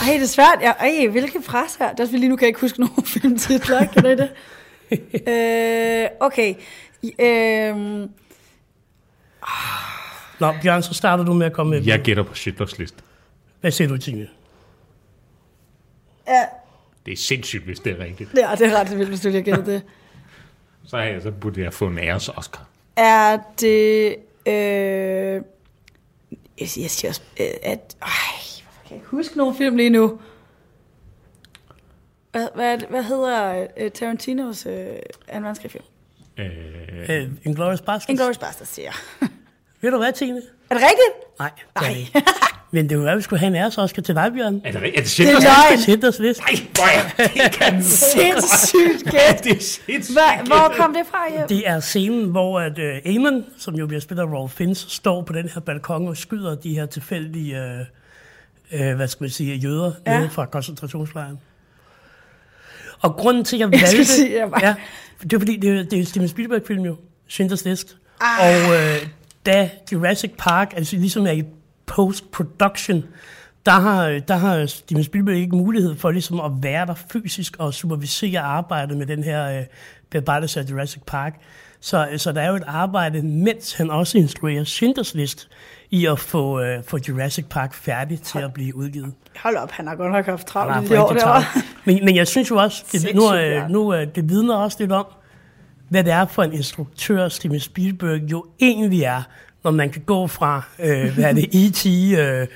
ej, det er svært. Jeg, ej, hvilke pres her? Det er også fordi, lige nu kan jeg ikke huske nogen filmtitler. Kan I det? øh, okay. Øhm, Nå, Bjørn, så starter du med at komme med. Jeg gætter på Schindlers liste. Hvad siger du, Tine? Ja, Det er sindssygt, hvis det er rigtigt. Ja, det er ret vildt, hvis du lige har gættet det. Så, har jeg, så burde jeg få en æres Oscar. Er det... Øh, jeg, siger- jeg siger også, øh, at... Ej, hvorfor kan jeg ikke huske nogen film lige nu? Hvad, hvad, hvad hedder øh, Tarantinos øh, anden verdenskrig film? Øh, Øh, Inglourious Basterds. Inglourious Basterds, siger jeg. Ved du hvad, Tine? Er det rigtigt? Nej, Nej. Men det er jo vi skulle have en æres Oscar til dig, Bjørn. er det rigtigt? Er det Det Schindlers er løgn. Schindlers liste. Nej, hvor er det kan Sindssygt gæt. det er sindssygt. Hvad, hvor kom det fra, Jeppe? Det er scenen, hvor at, uh, Eamon, som jo bliver spillet af Rolf Fiennes, står på den her balkon og skyder de her tilfældige, uh, uh, hvad skal man sige, jøder Ja. nede fra koncentrationslejren. Og grunden til, at jeg Jeg valgte... skulle sige, jeg var- ja, det er fordi, det er, det er Steven Spielberg-film jo, Schindlers List. Ah. Og uh, da Jurassic Park, altså ligesom er i post-production, der har, der har Steven Spielberg ikke mulighed for ligesom at være der fysisk og supervisere arbejdet med den her øh, bearbejdelse af Jurassic Park. Så, så der er jo et arbejde, mens han også instruerer Schindlers List, i at få, øh, få Jurassic Park færdig til at blive udgivet. Hold op, han har godt nok haft travlt i de år derovre. Men, men jeg synes jo også, det, nu, øh, nu øh, det vidner også lidt om, hvad det er for en instruktør, Steven Spielberg jo egentlig er, når man kan gå fra, øh, hvad er det, E.T., øh,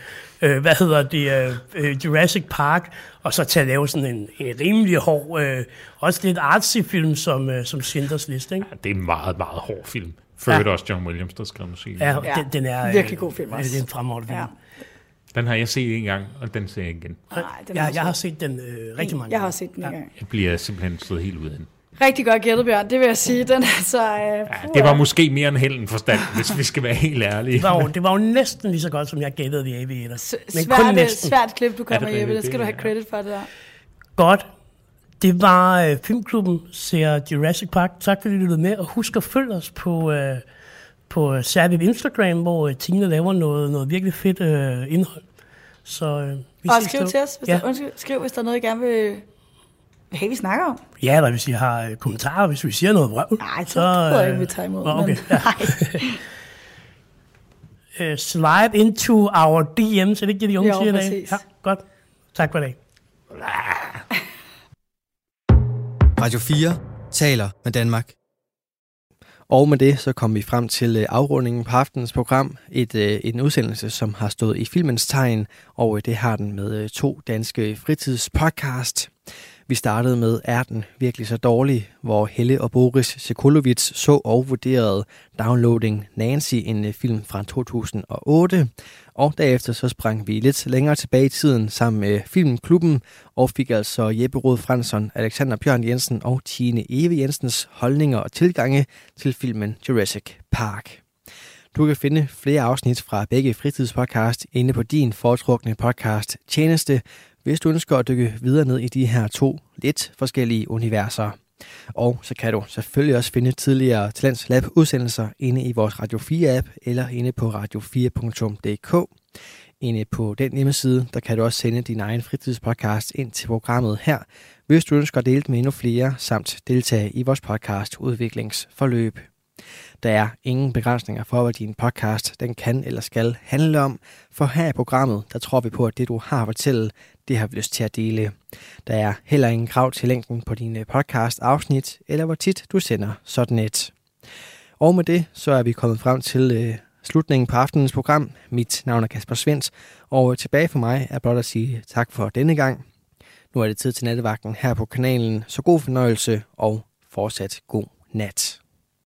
øh, hvad hedder det, øh, øh, Jurassic Park, og så til at lave sådan en, en rimelig hård, øh, også lidt artsy film som, øh, som Schindlers List, ikke? Det er en meget, meget hård film. For Ja. også John Williams, der skrev musik. Ja, Ja, den, den er... øh, virkelig god film også. Det er en fremragende film. Ja. Ja. Den har jeg set en gang, og den ser jeg igen. Nej, den Jeg, jeg har set den øh, rigtig mange Jeg har gange. også set den en gang. Jeg bliver simpelthen slået helt ud af den. Rigtig godt gættet, Bjørn. Det vil jeg sige. Den er så... Øh, Ja, det var måske mere end held forstand, hvis vi skal være helt ærlige. Det var, jo, det var jo næsten lige så godt, som jeg gættede The Aviator. S- Men kun svært, øh, næsten. svært klip, du kom Er det skal du have credit for, det der. Godt. Det var øh, Filmklubben ser Jurassic Park. Tak fordi du lyttede med, og husk at følge os på, øh, på øh, særligt Instagram, hvor øh, Tine laver noget, noget virkelig fedt øh, indhold. Så øh, vi Og ses skriv til os, hvis, Ja. der, undskyld, skriv, hvis der er noget, I gerne vil, have, vi snakker om. Ja, eller hvis I har øh, kommentarer, hvis vi siger noget vrøvl. Nej, så, så tror jeg ikke, vi tager imod. Okay. Men, nej. Uh, slide into our DM's, er det ikke det, de unge Jo, siger i dag? præcis. Ja, godt. Tak for dag. Radio 4 taler med Danmark. Og med det så kom vi frem til øh, afrundingen på aftenens program. Et, øh, en udsendelse, som har stået i filmens tegn, og øh, det har den med øh, to danske fritidspodcast. Vi startede med Er den virkelig så dårlig, hvor Helle og Boris Sekulovits så og vurderede Downloading Nancy, en øh, film fra 2008. Og derefter så sprang vi lidt længere tilbage i tiden sammen med Filmklubben, og fik altså Jeppe Rod Fransson, Alexander Bjørn Jensen og Tine Eve Jensens holdninger og tilgange til filmen Jurassic Park. Du kan finde flere afsnit fra begge fritidspodcast inde på din foretrukne podcast tjeneste, hvis du ønsker at dykke videre ned i de her to lidt forskellige universer. Og så kan du selvfølgelig også finde tidligere Talents Lab udsendelser inde i vores Radio 4 app eller inde på radio4.dk. Inde på den hjemmeside, der kan du også sende din egen fritidspodcast ind til programmet her, hvis du ønsker at dele med endnu flere, samt deltage i vores podcast udviklingsforløb. Der er ingen begrænsninger for, hvad din podcast den kan eller skal handle om, for her i programmet, der tror vi på, at det du har at fortælle, det har vi lyst til at dele. Der er heller ingen krav til længden på dine øh, podcast-afsnit, eller hvor tit du sender sådan et. Og med det, så er vi kommet frem til øh, slutningen på aftenens program. Mit navn er Kasper Svendt, og tilbage for mig er blot at sige tak for denne gang. Nu er det tid til nattevagten her på kanalen, så god fornøjelse og fortsat god nat.